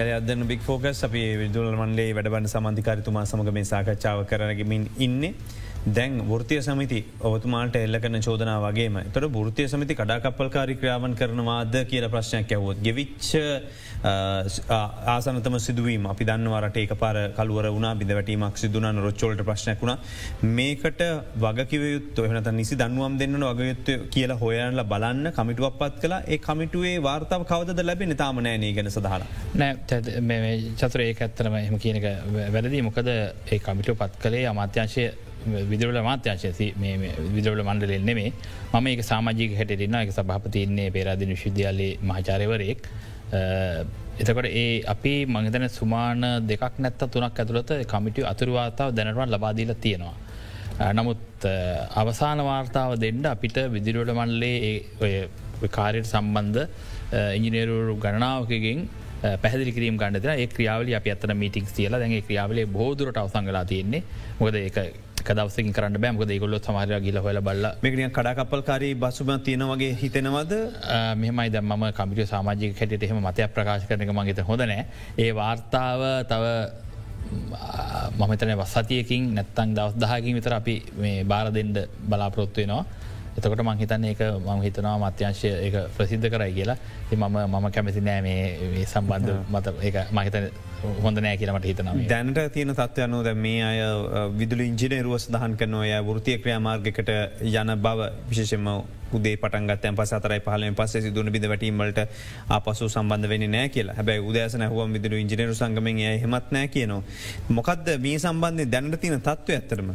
යල අදන්න බික් ෆෝකස් අපි විදුල මන්ලේ වැඩබන්න සමන්ධිකාරතුමා සමඟ මේ සාකච්ඡාව කරනගමින් ඉන්න. දැන් ෘතිය සමිති ඔවතුමාට එල්ල කරන චෝදනා වගේම තොට ෘතිය සමිති කඩාකපල්කාරි ක්‍රියාවන් කරනවාද කියල ප්‍රශ්නයක් ඇවොත් ගෙවිච්ච ආසනතම සිදුවීම. අපි දන්නවරට ඒක පාර කලුවර වුණ බිදවැටීමක් සිදුනන රොච්චෝලට ප්‍රශ්නයක් වුණ. මේකට වගකිවයුත් එහනත නිසි දන්නුවම් දෙන්න වගයුත්ත කියලා හොයන්ල බලන්න කමිටුවක් පත් කලා ඒ කමිටුවේ වාර්තාව කවද ලැබෙන තාමනෑනය ගැන සඳහන නෑ චතුර ඒ ඇත්තරම එහම කියනක වැරදි. මොකද ඒ කමිටු පත් කළේ අමාත්‍යංශය විදුරල මාත්‍යංශය විදුරල මණ්ඩලෙල් නෙමේ මම ඒක සාමාජික හැටරන්න එක සභහපතින්නේ පේරාදින විශුද්‍යාලයේ මහචාරයවරයෙක්. එතකොට ඒ අපි මංහිතන සුමාන දෙකක් නැත්ත තුනක් ඇතුළත කමිටිය අතුරවාතාව දැනටවන් ලබාදීල තියෙනවා. නමුත් අවසාන වාර්තාව දෙන්න අපිට විදිරුවට මණ්ඩලේ කාරයට සම්බන්ධ ඉංජිනේරුරු ගණනාවකගෙන් පැහදිලි කිරීම ගන්නද ඒ ක්‍රියාවල අප අතන මීටික් තියලා දැගේ ක්‍රියාවලේ බෝදුරට අවසංගලා තියන්නේ මොකද දවස කරන්න බෑමක දෙගොල්ලොත් සමහර ගිල හොල බල්ල. මේකනිය කඩාකපල්කාරී බසුම තියෙන වගේ හිතෙනවද? මෙමයි දම කමිටිය සාමාජික හැට එහෙම මතයක් ප්‍රකාශ කරනක මගේත හොඳනෑ ඒ වාර්තාව තව මමතන වස්සතියකින් නැත්තං දවස් දහකින් විතර අපි මේ බාර දෙෙන්ඩ බලාපොරොත්තුවනවා එතකොට මං හිතන්නේ එක මං හිතනවා මත්‍යංශය එක ප්‍රසිද්ධ කරයි කියලා. මම මම කැමති නෑ මේ සම්බන්ධ මත මහිතන හොඳ නෑ කියනට හිතනවා දැනට තියෙන තත්වයනු ද මේ අය විදුල ඉංජිනේරුවස් දහන් කරනවය වෘතිය ක්‍රියාමාර්ගකට යන බව විශෂම උදේ පටන්ගත් පස අතරයි පහලෙන් පස්සේ සිදුවන බිඳ වැටීමට අපසු සම්බන්ධ වෙන නෑ කියලා. හැබැයි උදෑසන හුවම් විදුරු ඉංජිනරු සංගමෙන් හෙමත් නෑ කියනවා. මොකක්ද මේ සම්බන්ධය දැනට තියෙන තත්ව ඇත්තරම.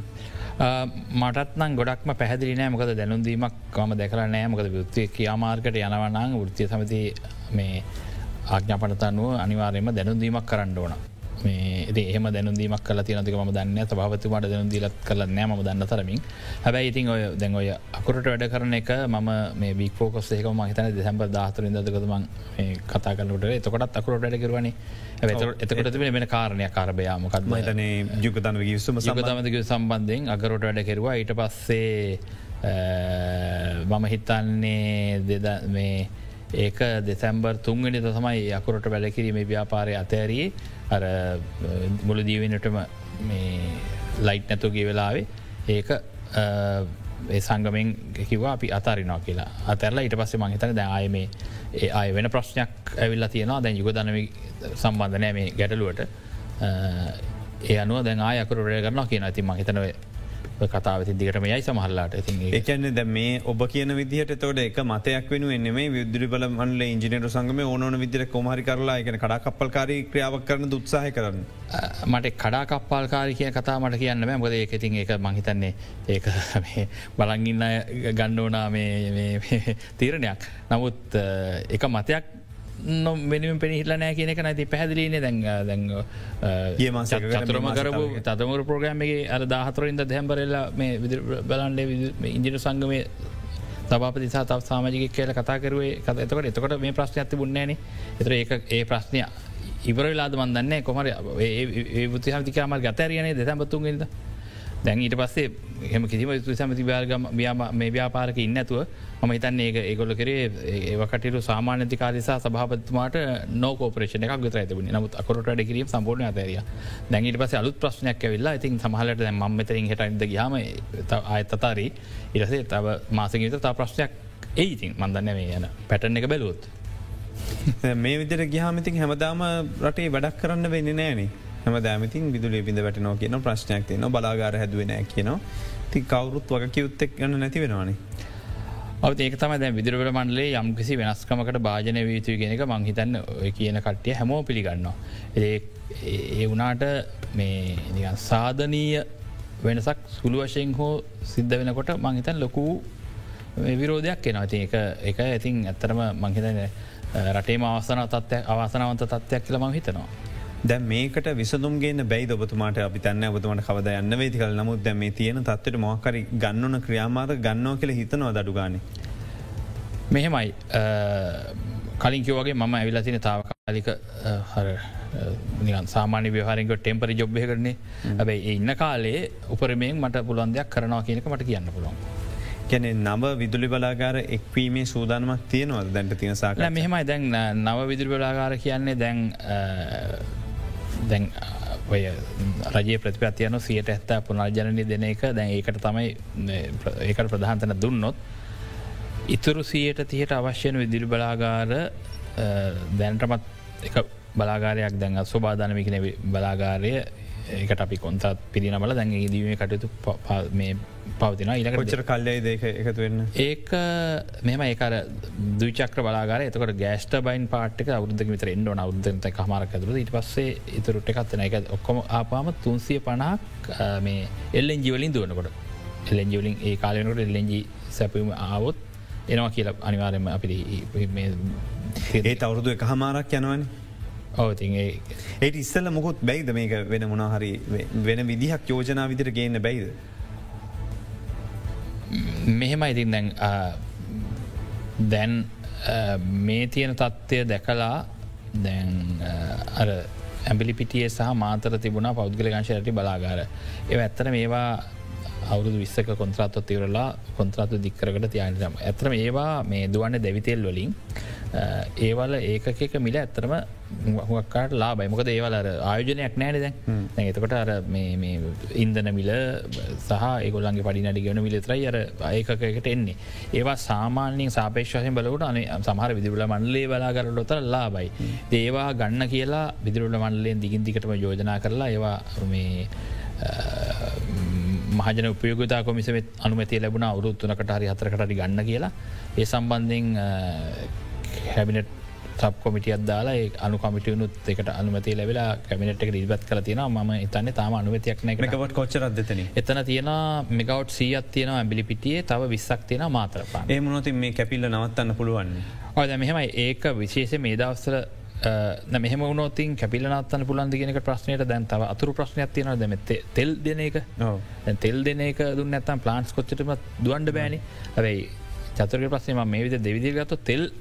මටත්න ගොඩක්ම පැහදිලි නෑ. මොකද දැනුන්දීමක් කම දැකර නෑ. මොකද ෘත්තිය කියාමාර්කට යනවනං ෘතිය සමති මේ ආඥාපනතනුව අනිවාරයම දැනුන්දීමක් කරන්න ඕන. මේ එහම දැනුදීමක් කල තිනතික ම දන්න භාවතුමට දැනුදීලත් කල නෑම දන්න තරමින්. හැබැයි ඉතින් ඔය දැන් ඔය අකුරට වැඩ කරන එක මම මේ බික් ෝකස් ඒක මහිතන දෙසැම්බ දාතරින් දකතම කතා කලට එතකොටත් අකුරට වැඩ කරවනේ. එතකොට වෙන කාරණය කාරභයාමකත් මතන යුගතන විසුම සමතමක සම්බන්ධයෙන් අගරොට වැඩ කෙරවා. ඊට පස්සේ මම හිතන්නේ දෙද මේ ඒක දෙසැම්බර් තුන්ගනි තමයි අකුරට වැඩකිරීම ව්‍යාපාරය අතෑරී. අර මුල දීවෙනටම ලයිට් නැතුගේ වෙලාවේ ඒක ඒ සංගමෙන් කිවා අපි අතාරිනවා කියලා. අතරලා ඉට පස්සේ මහිතන දැ අය මේ ඒ අය වෙන ප්‍රශ්නයක් ඇවිල්ලා තියෙනවා. දැන් යුගදනව සම්බන්ධනෑ මේ ගැටලුවට. ඒ අනුව දැන් ආයකරු රය කරනවා කියන ඇති මහිතනව කතාවති දිගටම යයි සමහල්ලාට එකන්න ද මේ ඔබ කියන විදිහට තොට එක මතයක් වෙන එන්නේ විදුරි බල මන්ල ඉජිනර සංගම ඕන විදිර කොමහරි කරලා එක කඩාකප්පල්කාරී ක්‍රියාවක් කරන දුත්සාහ කරන්න. මට කඩාකප්පාල්කාරි කිය කතා මට කියන්න බෑ. මොද ඒක ඉතින් එක මහිතන්නේ ඒක බලංගින්න ගණ්ඩෝනා තීරණයක්. නමුත් එක මතයක් නො වෙනුවෙන් පෙනහිල්ල නෑ කියනක නැති පැදිලීන දැන් දැන් චතුරම කරපු තතමර ප්‍රෝග්‍රම්ගේ අර දාහතරොයින්ද දැම්බරල්ලා මේ බලන්ඩේ ඉංජින සංගමය තබාපති සාතාව සාමාජික කියල කතා කරුවේ කත එතකට එතකොට මේ ප්‍රශ්න ඇති බුන්නේන එතර ඒ ඒ ප්‍රශ්නය ඉවරලාද මන්දන්නේ කොමර ඒ බුතිහතිකාමල් ගතරියනේ දෙතැම්බතුන්ගෙද දැන් ඊට පස්සේ එහම කිසිම සමති ්‍යාගම මේ ව්‍යාපාරක ඉන්නඇතුව ම හිතන්න ඒ ඒගොල කරේ ඒකටට සාමානතිකාරසා සභාපත්තුමාට නෝකෝපරේෂන එකක් ගතර ඇතිබුණ නමුත් අකොට ඩ කිරීම සම්පූර්ණ අතරිය දැන්ගට පස අලුත් ප්‍රශ්නයක් වෙල්ලා ඉතින් සමහලට දැ ම මෙතරින් හටද ගයාම අයතතාරී ඉරසේ තව මාසගත තා ප්‍රශ්නයක් ඒඉතින් මන්දන්න මේ යන පැටන එක බැලුවොත්. මේ විදිර ගහමතින් හැමදාම රටේ වැඩක් කරන්න වෙන්න නෑනේ. හම දෑමතින් විදුලේ පිඳ වැටනෝ කියන ප්‍රශ්නයක් තියන බලාගාර හැදුවෙන කියනවා ති කවරුත් වග කිවුත්තෙක් ගන්න නැති වෙනවානේ. ඔව ඒක තම දැ විදිරවල මන්ලේ යම් කිසි වෙනස්කමකට භාජන වීතුය කියෙනක මංහිතන්න ඔය කියන කට්ටිය හැමෝ පිළිගන්නවා. ඒ වනාට මේ සාධනීය වෙනසක් සුළු වශයෙන් හෝ සිද්ධ වෙනකොට මංහිතන් ලොකූ විරෝධයක් එනවා ති එක එක ඇතින් ඇත්තරම මංහිතන රටේම අවසන තත්වයක් අවාසනාවන්ත තත්වයක් කියල මං හිතනවා. දැ මේකට විසදුම්ගේ බැයි ඔබතුමාට? අපි තන්න ඔබතුමට කවද යන්න වේතිකල් නමුත් දැ මේ තියෙන තත්වට මොහකරි ගන්නන ක්‍රියාමාත ගන්නෝ කියල හිතනවා දඩුගාන. මෙහෙමයි. කලින්කිවගේ මම ඇවිලා තින තාවකාලික හර සාමාන විහාරක ටෙම්පරි ජොබ්ය කරන්නේ. ඇබයි ඉන්න කාලේ උපරමයෙන් මට පුළන්දයක් කරනවා කියනක මට කියන්න පුළුවන්. ගැන නව විදුලි බලාගාර එක්වීමේ සූදානමක් තියෙනවද දැන්ට තියෙන සාක මෙහෙමයි. දැන් නව විදුරි බලාගාර කියන්නේ දැන් දැන් ඔය රජයේ ප්‍රතිපත්තියන සියට ඇත්තා පුනර්ජනනය දෙන එක දැන් ඒකට තමයි ඒකට ප්‍රධාන්තන දුන්නොත්. ඉතුරු සියයට තියට අවශ්‍යන විදිරි බලාගාර දැන්ටමත් එක බලාගාරයක් දැන් ස්වබාධනමිකන බලාගාරය ඒකට අපි කොන්තත් පිරිනමල දැන් දීම කටයුතු පවතින ඉලක චර කල්ලයි දෙක එකතුවෙන්න ඒක මෙම ඒකර දුචක්‍ර බලාගර එතකට ගෑස්ට බයින් පාට්ක අවුද්ධ විතර එන්ඩ අවුද්ධත කමාරක් ඇතුර ඊට පස්සේ ඉතුරට එකත්න එක ඔක්කොම ආපාම තුන්සිය පණක් මේ එල්ලෙන් ජිවලින් දුවනකොට. එල්ලෙන් ජිවලින් ඒ කාලනකට එල්ලෙන්ජි සැපම ආවොත් එනවා කියලා අනිවාරයම අපි ඒ අවුරුදු එක හමාරක් යනවන්නේ ඔවති ඒට ඉස්සල මුකුත් බැයිද මේක වෙන මොනහරි වෙන විදිහක් යෝජනා විදිර ගන්න බැයිද. මෙහෙම ඉතින් දැන් දැන් මේ තියෙන තත්ත්වය දැකලා දැන් අර ඇම්බිලිපිටිය සහ මාතර තිබුණ පෞද්ගල ගංශයට බලාගාර. ඒ ඇත්තන මේවා අවුරුදු විස්සක කොන්ත්‍රාත්ව තිවරලා කොන්ත්‍රාත්ව දික්කරකට තියනටම ඇතරම ඒවා මේ දුවන්න දෙවිතෙල් වලින් ඒවල ඒකක මිල ඇත්තරම හුවක්කාට ලා බයිමකද ඒවල ආයෝජනයක් නෑන දැන්. එතකොට අර ඉන්දන මිල සහ ඒගොල්ලන්ගේ පඩිනඩි ගෙන මිලතරයි අර ඒකකට එන්නේ. ඒවා සාමාන්‍යෙන් සාපේක්ෂයෙන් බලවට අන සමහර විදිරල මණ්ලේ බලාගර ලොතර ලාබයි දේවා ගන්න කියලා විදිරුල මණ්ලයෙන් දිගින්දිකටම යෝජනා කරලා ඒවා මේ මහජන උපයෝගතා කොමිසමත් අනුමති ලැබුණ අවුරුත්තුනකට හරි හතරකට ගන්න කියලා. ඒ සම්බන්ධෙන් හැබිනට සබ කොමිටියත් දාලා අනු කමිටියනුත් එකට අනුමති ලැවෙලා කැමිනට් එක ඉබත් කල තියෙන ම ඉතන්න තාම අනුවතියක් නකට කොච්චරදතන එතන තියෙන මෙකවට් සීත් තියෙන ඇබිලි පිටියේ තව විස්සක් තියෙන මාතරපා ඒ මොනොතින් මේ කැපිල්ල නවත්තන්න පුළුවන්නේ ඔද මෙහෙමයි. ඒක විශේෂ මේ දවස්සර මෙහම වනෝතින් කැපිලනත්තන්න පුළන්දිගෙනක ප්‍රශ්නයට දැන් තව අතුරු ප්‍රශ්නයක් තියෙන දැම තෙල් දෙන එක. තෙල් දෙන එක දුන්න ඇත්තම් ප්ලාන්ස් කොච්චටම දුවන්ඩ බෑනි. ඇැයි චතුරක ප්‍රශ්නම මේ විද දෙවිදිගත්තු තෙල්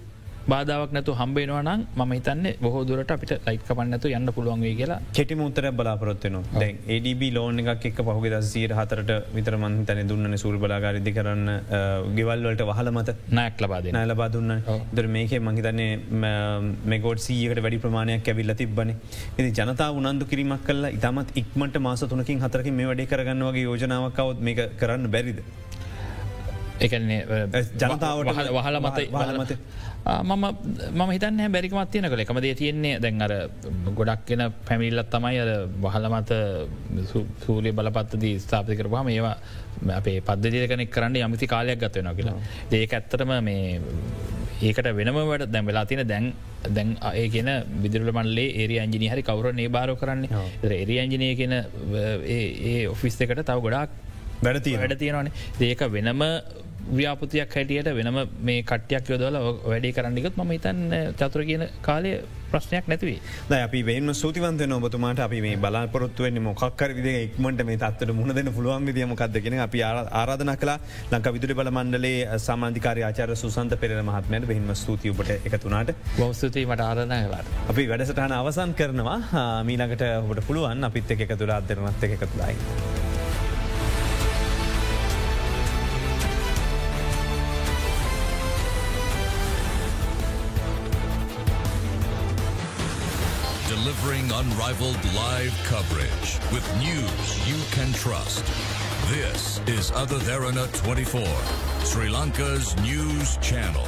බාධාවක් නැතු හම්බේනවා නම් ම හිතන්න බොහෝ දුරට අපිට ලයික පන්නතු යන්න පුළුවන්ගේ කියලා. කෙටි මුත්තර බලාපොරොත්වන දැන් ADB ලෝන එකක් එක් පහුගේ දසීර හතරට විතර මන්තන දුන්න සූර් බලාගාරිදි කරන්න ගෙවල්වලට වහල මත නයක් ලබාද නෑ ලබා දුන්න. දර මේක මහිතන්නේ මෙගෝඩ් සීයකට වැඩි ප්‍රමාණයක් ඇවිල්ල තිබ්බන. ඉති ජනතා උනන්දු කිරීමක් කල ඉතාමත් ඉක්මට මාස තුනකින් හතරකින් මේ වැඩි කරගන්නවගේ යෝජනාවකවත් මේ කරන්න බැරිද. එකන්නේ ජනතාවට වහල මත මම මම හිතන්න බැරිකමත් තියන කළ එකමදේ තියෙන්නේ දැන් අර ගොඩක් කියෙන පැමිල්ලත් තමයි අර වහල මත සූලිය බලපත්තදී ස්ථාපති කරවාම ඒවා අපේ පද්ධතියකනෙක් කරන්න යමති කාලයක් ගත්වෙන කියලා. ඒක ඇත්තටම මේ ඒකට වෙනමට දැම් වෙලා තියෙන දැන් දැන් ඒ කියෙන විදිරල මන්ලේ ඒරි අංජිනි හරි කවර නේබාරෝ කරන්නේ. එරි අංජනය කියන ඒ ඔෆිස් එකට තව ගොඩක් වැඩ වැඩ තියෙනවානේ. ඒක වෙනම ව්‍යාපතියක් හැටියට වෙනම මේ කටයක් යොදල වැඩේ කරන්නගත් ම හිතන් චතුර කියන කාලය ප්‍රශ්නයක් නැතිවේ. ද අපි වෙන්න සූතිවන්ත නොබතුමාට අපි මේ බලාපොරත්තුවෙන් මොක්කර විද එක්මට මේ තත්වට මුණ දෙන්න පුළුවන් විදිියමකක්දගෙන අපි ආරාධන කලා ලංක විදුරි බල මණ්ඩලේ සමාධිකාර ආචාර සුසන්ත පෙර මහත්මයට බහිම ස්තුතියපට එකතුනාට බෞස්තුතිීමට ආරධන කලාට අපි වැඩසටහන අවසන් කරනවා. මීනකට හොට පුළුවන් අපිත් එක තුළ අදරනත් එක එකතුලායි. Unrivaled live coverage with news you can trust. This is Other Tharana 24, Sri Lanka's news channel.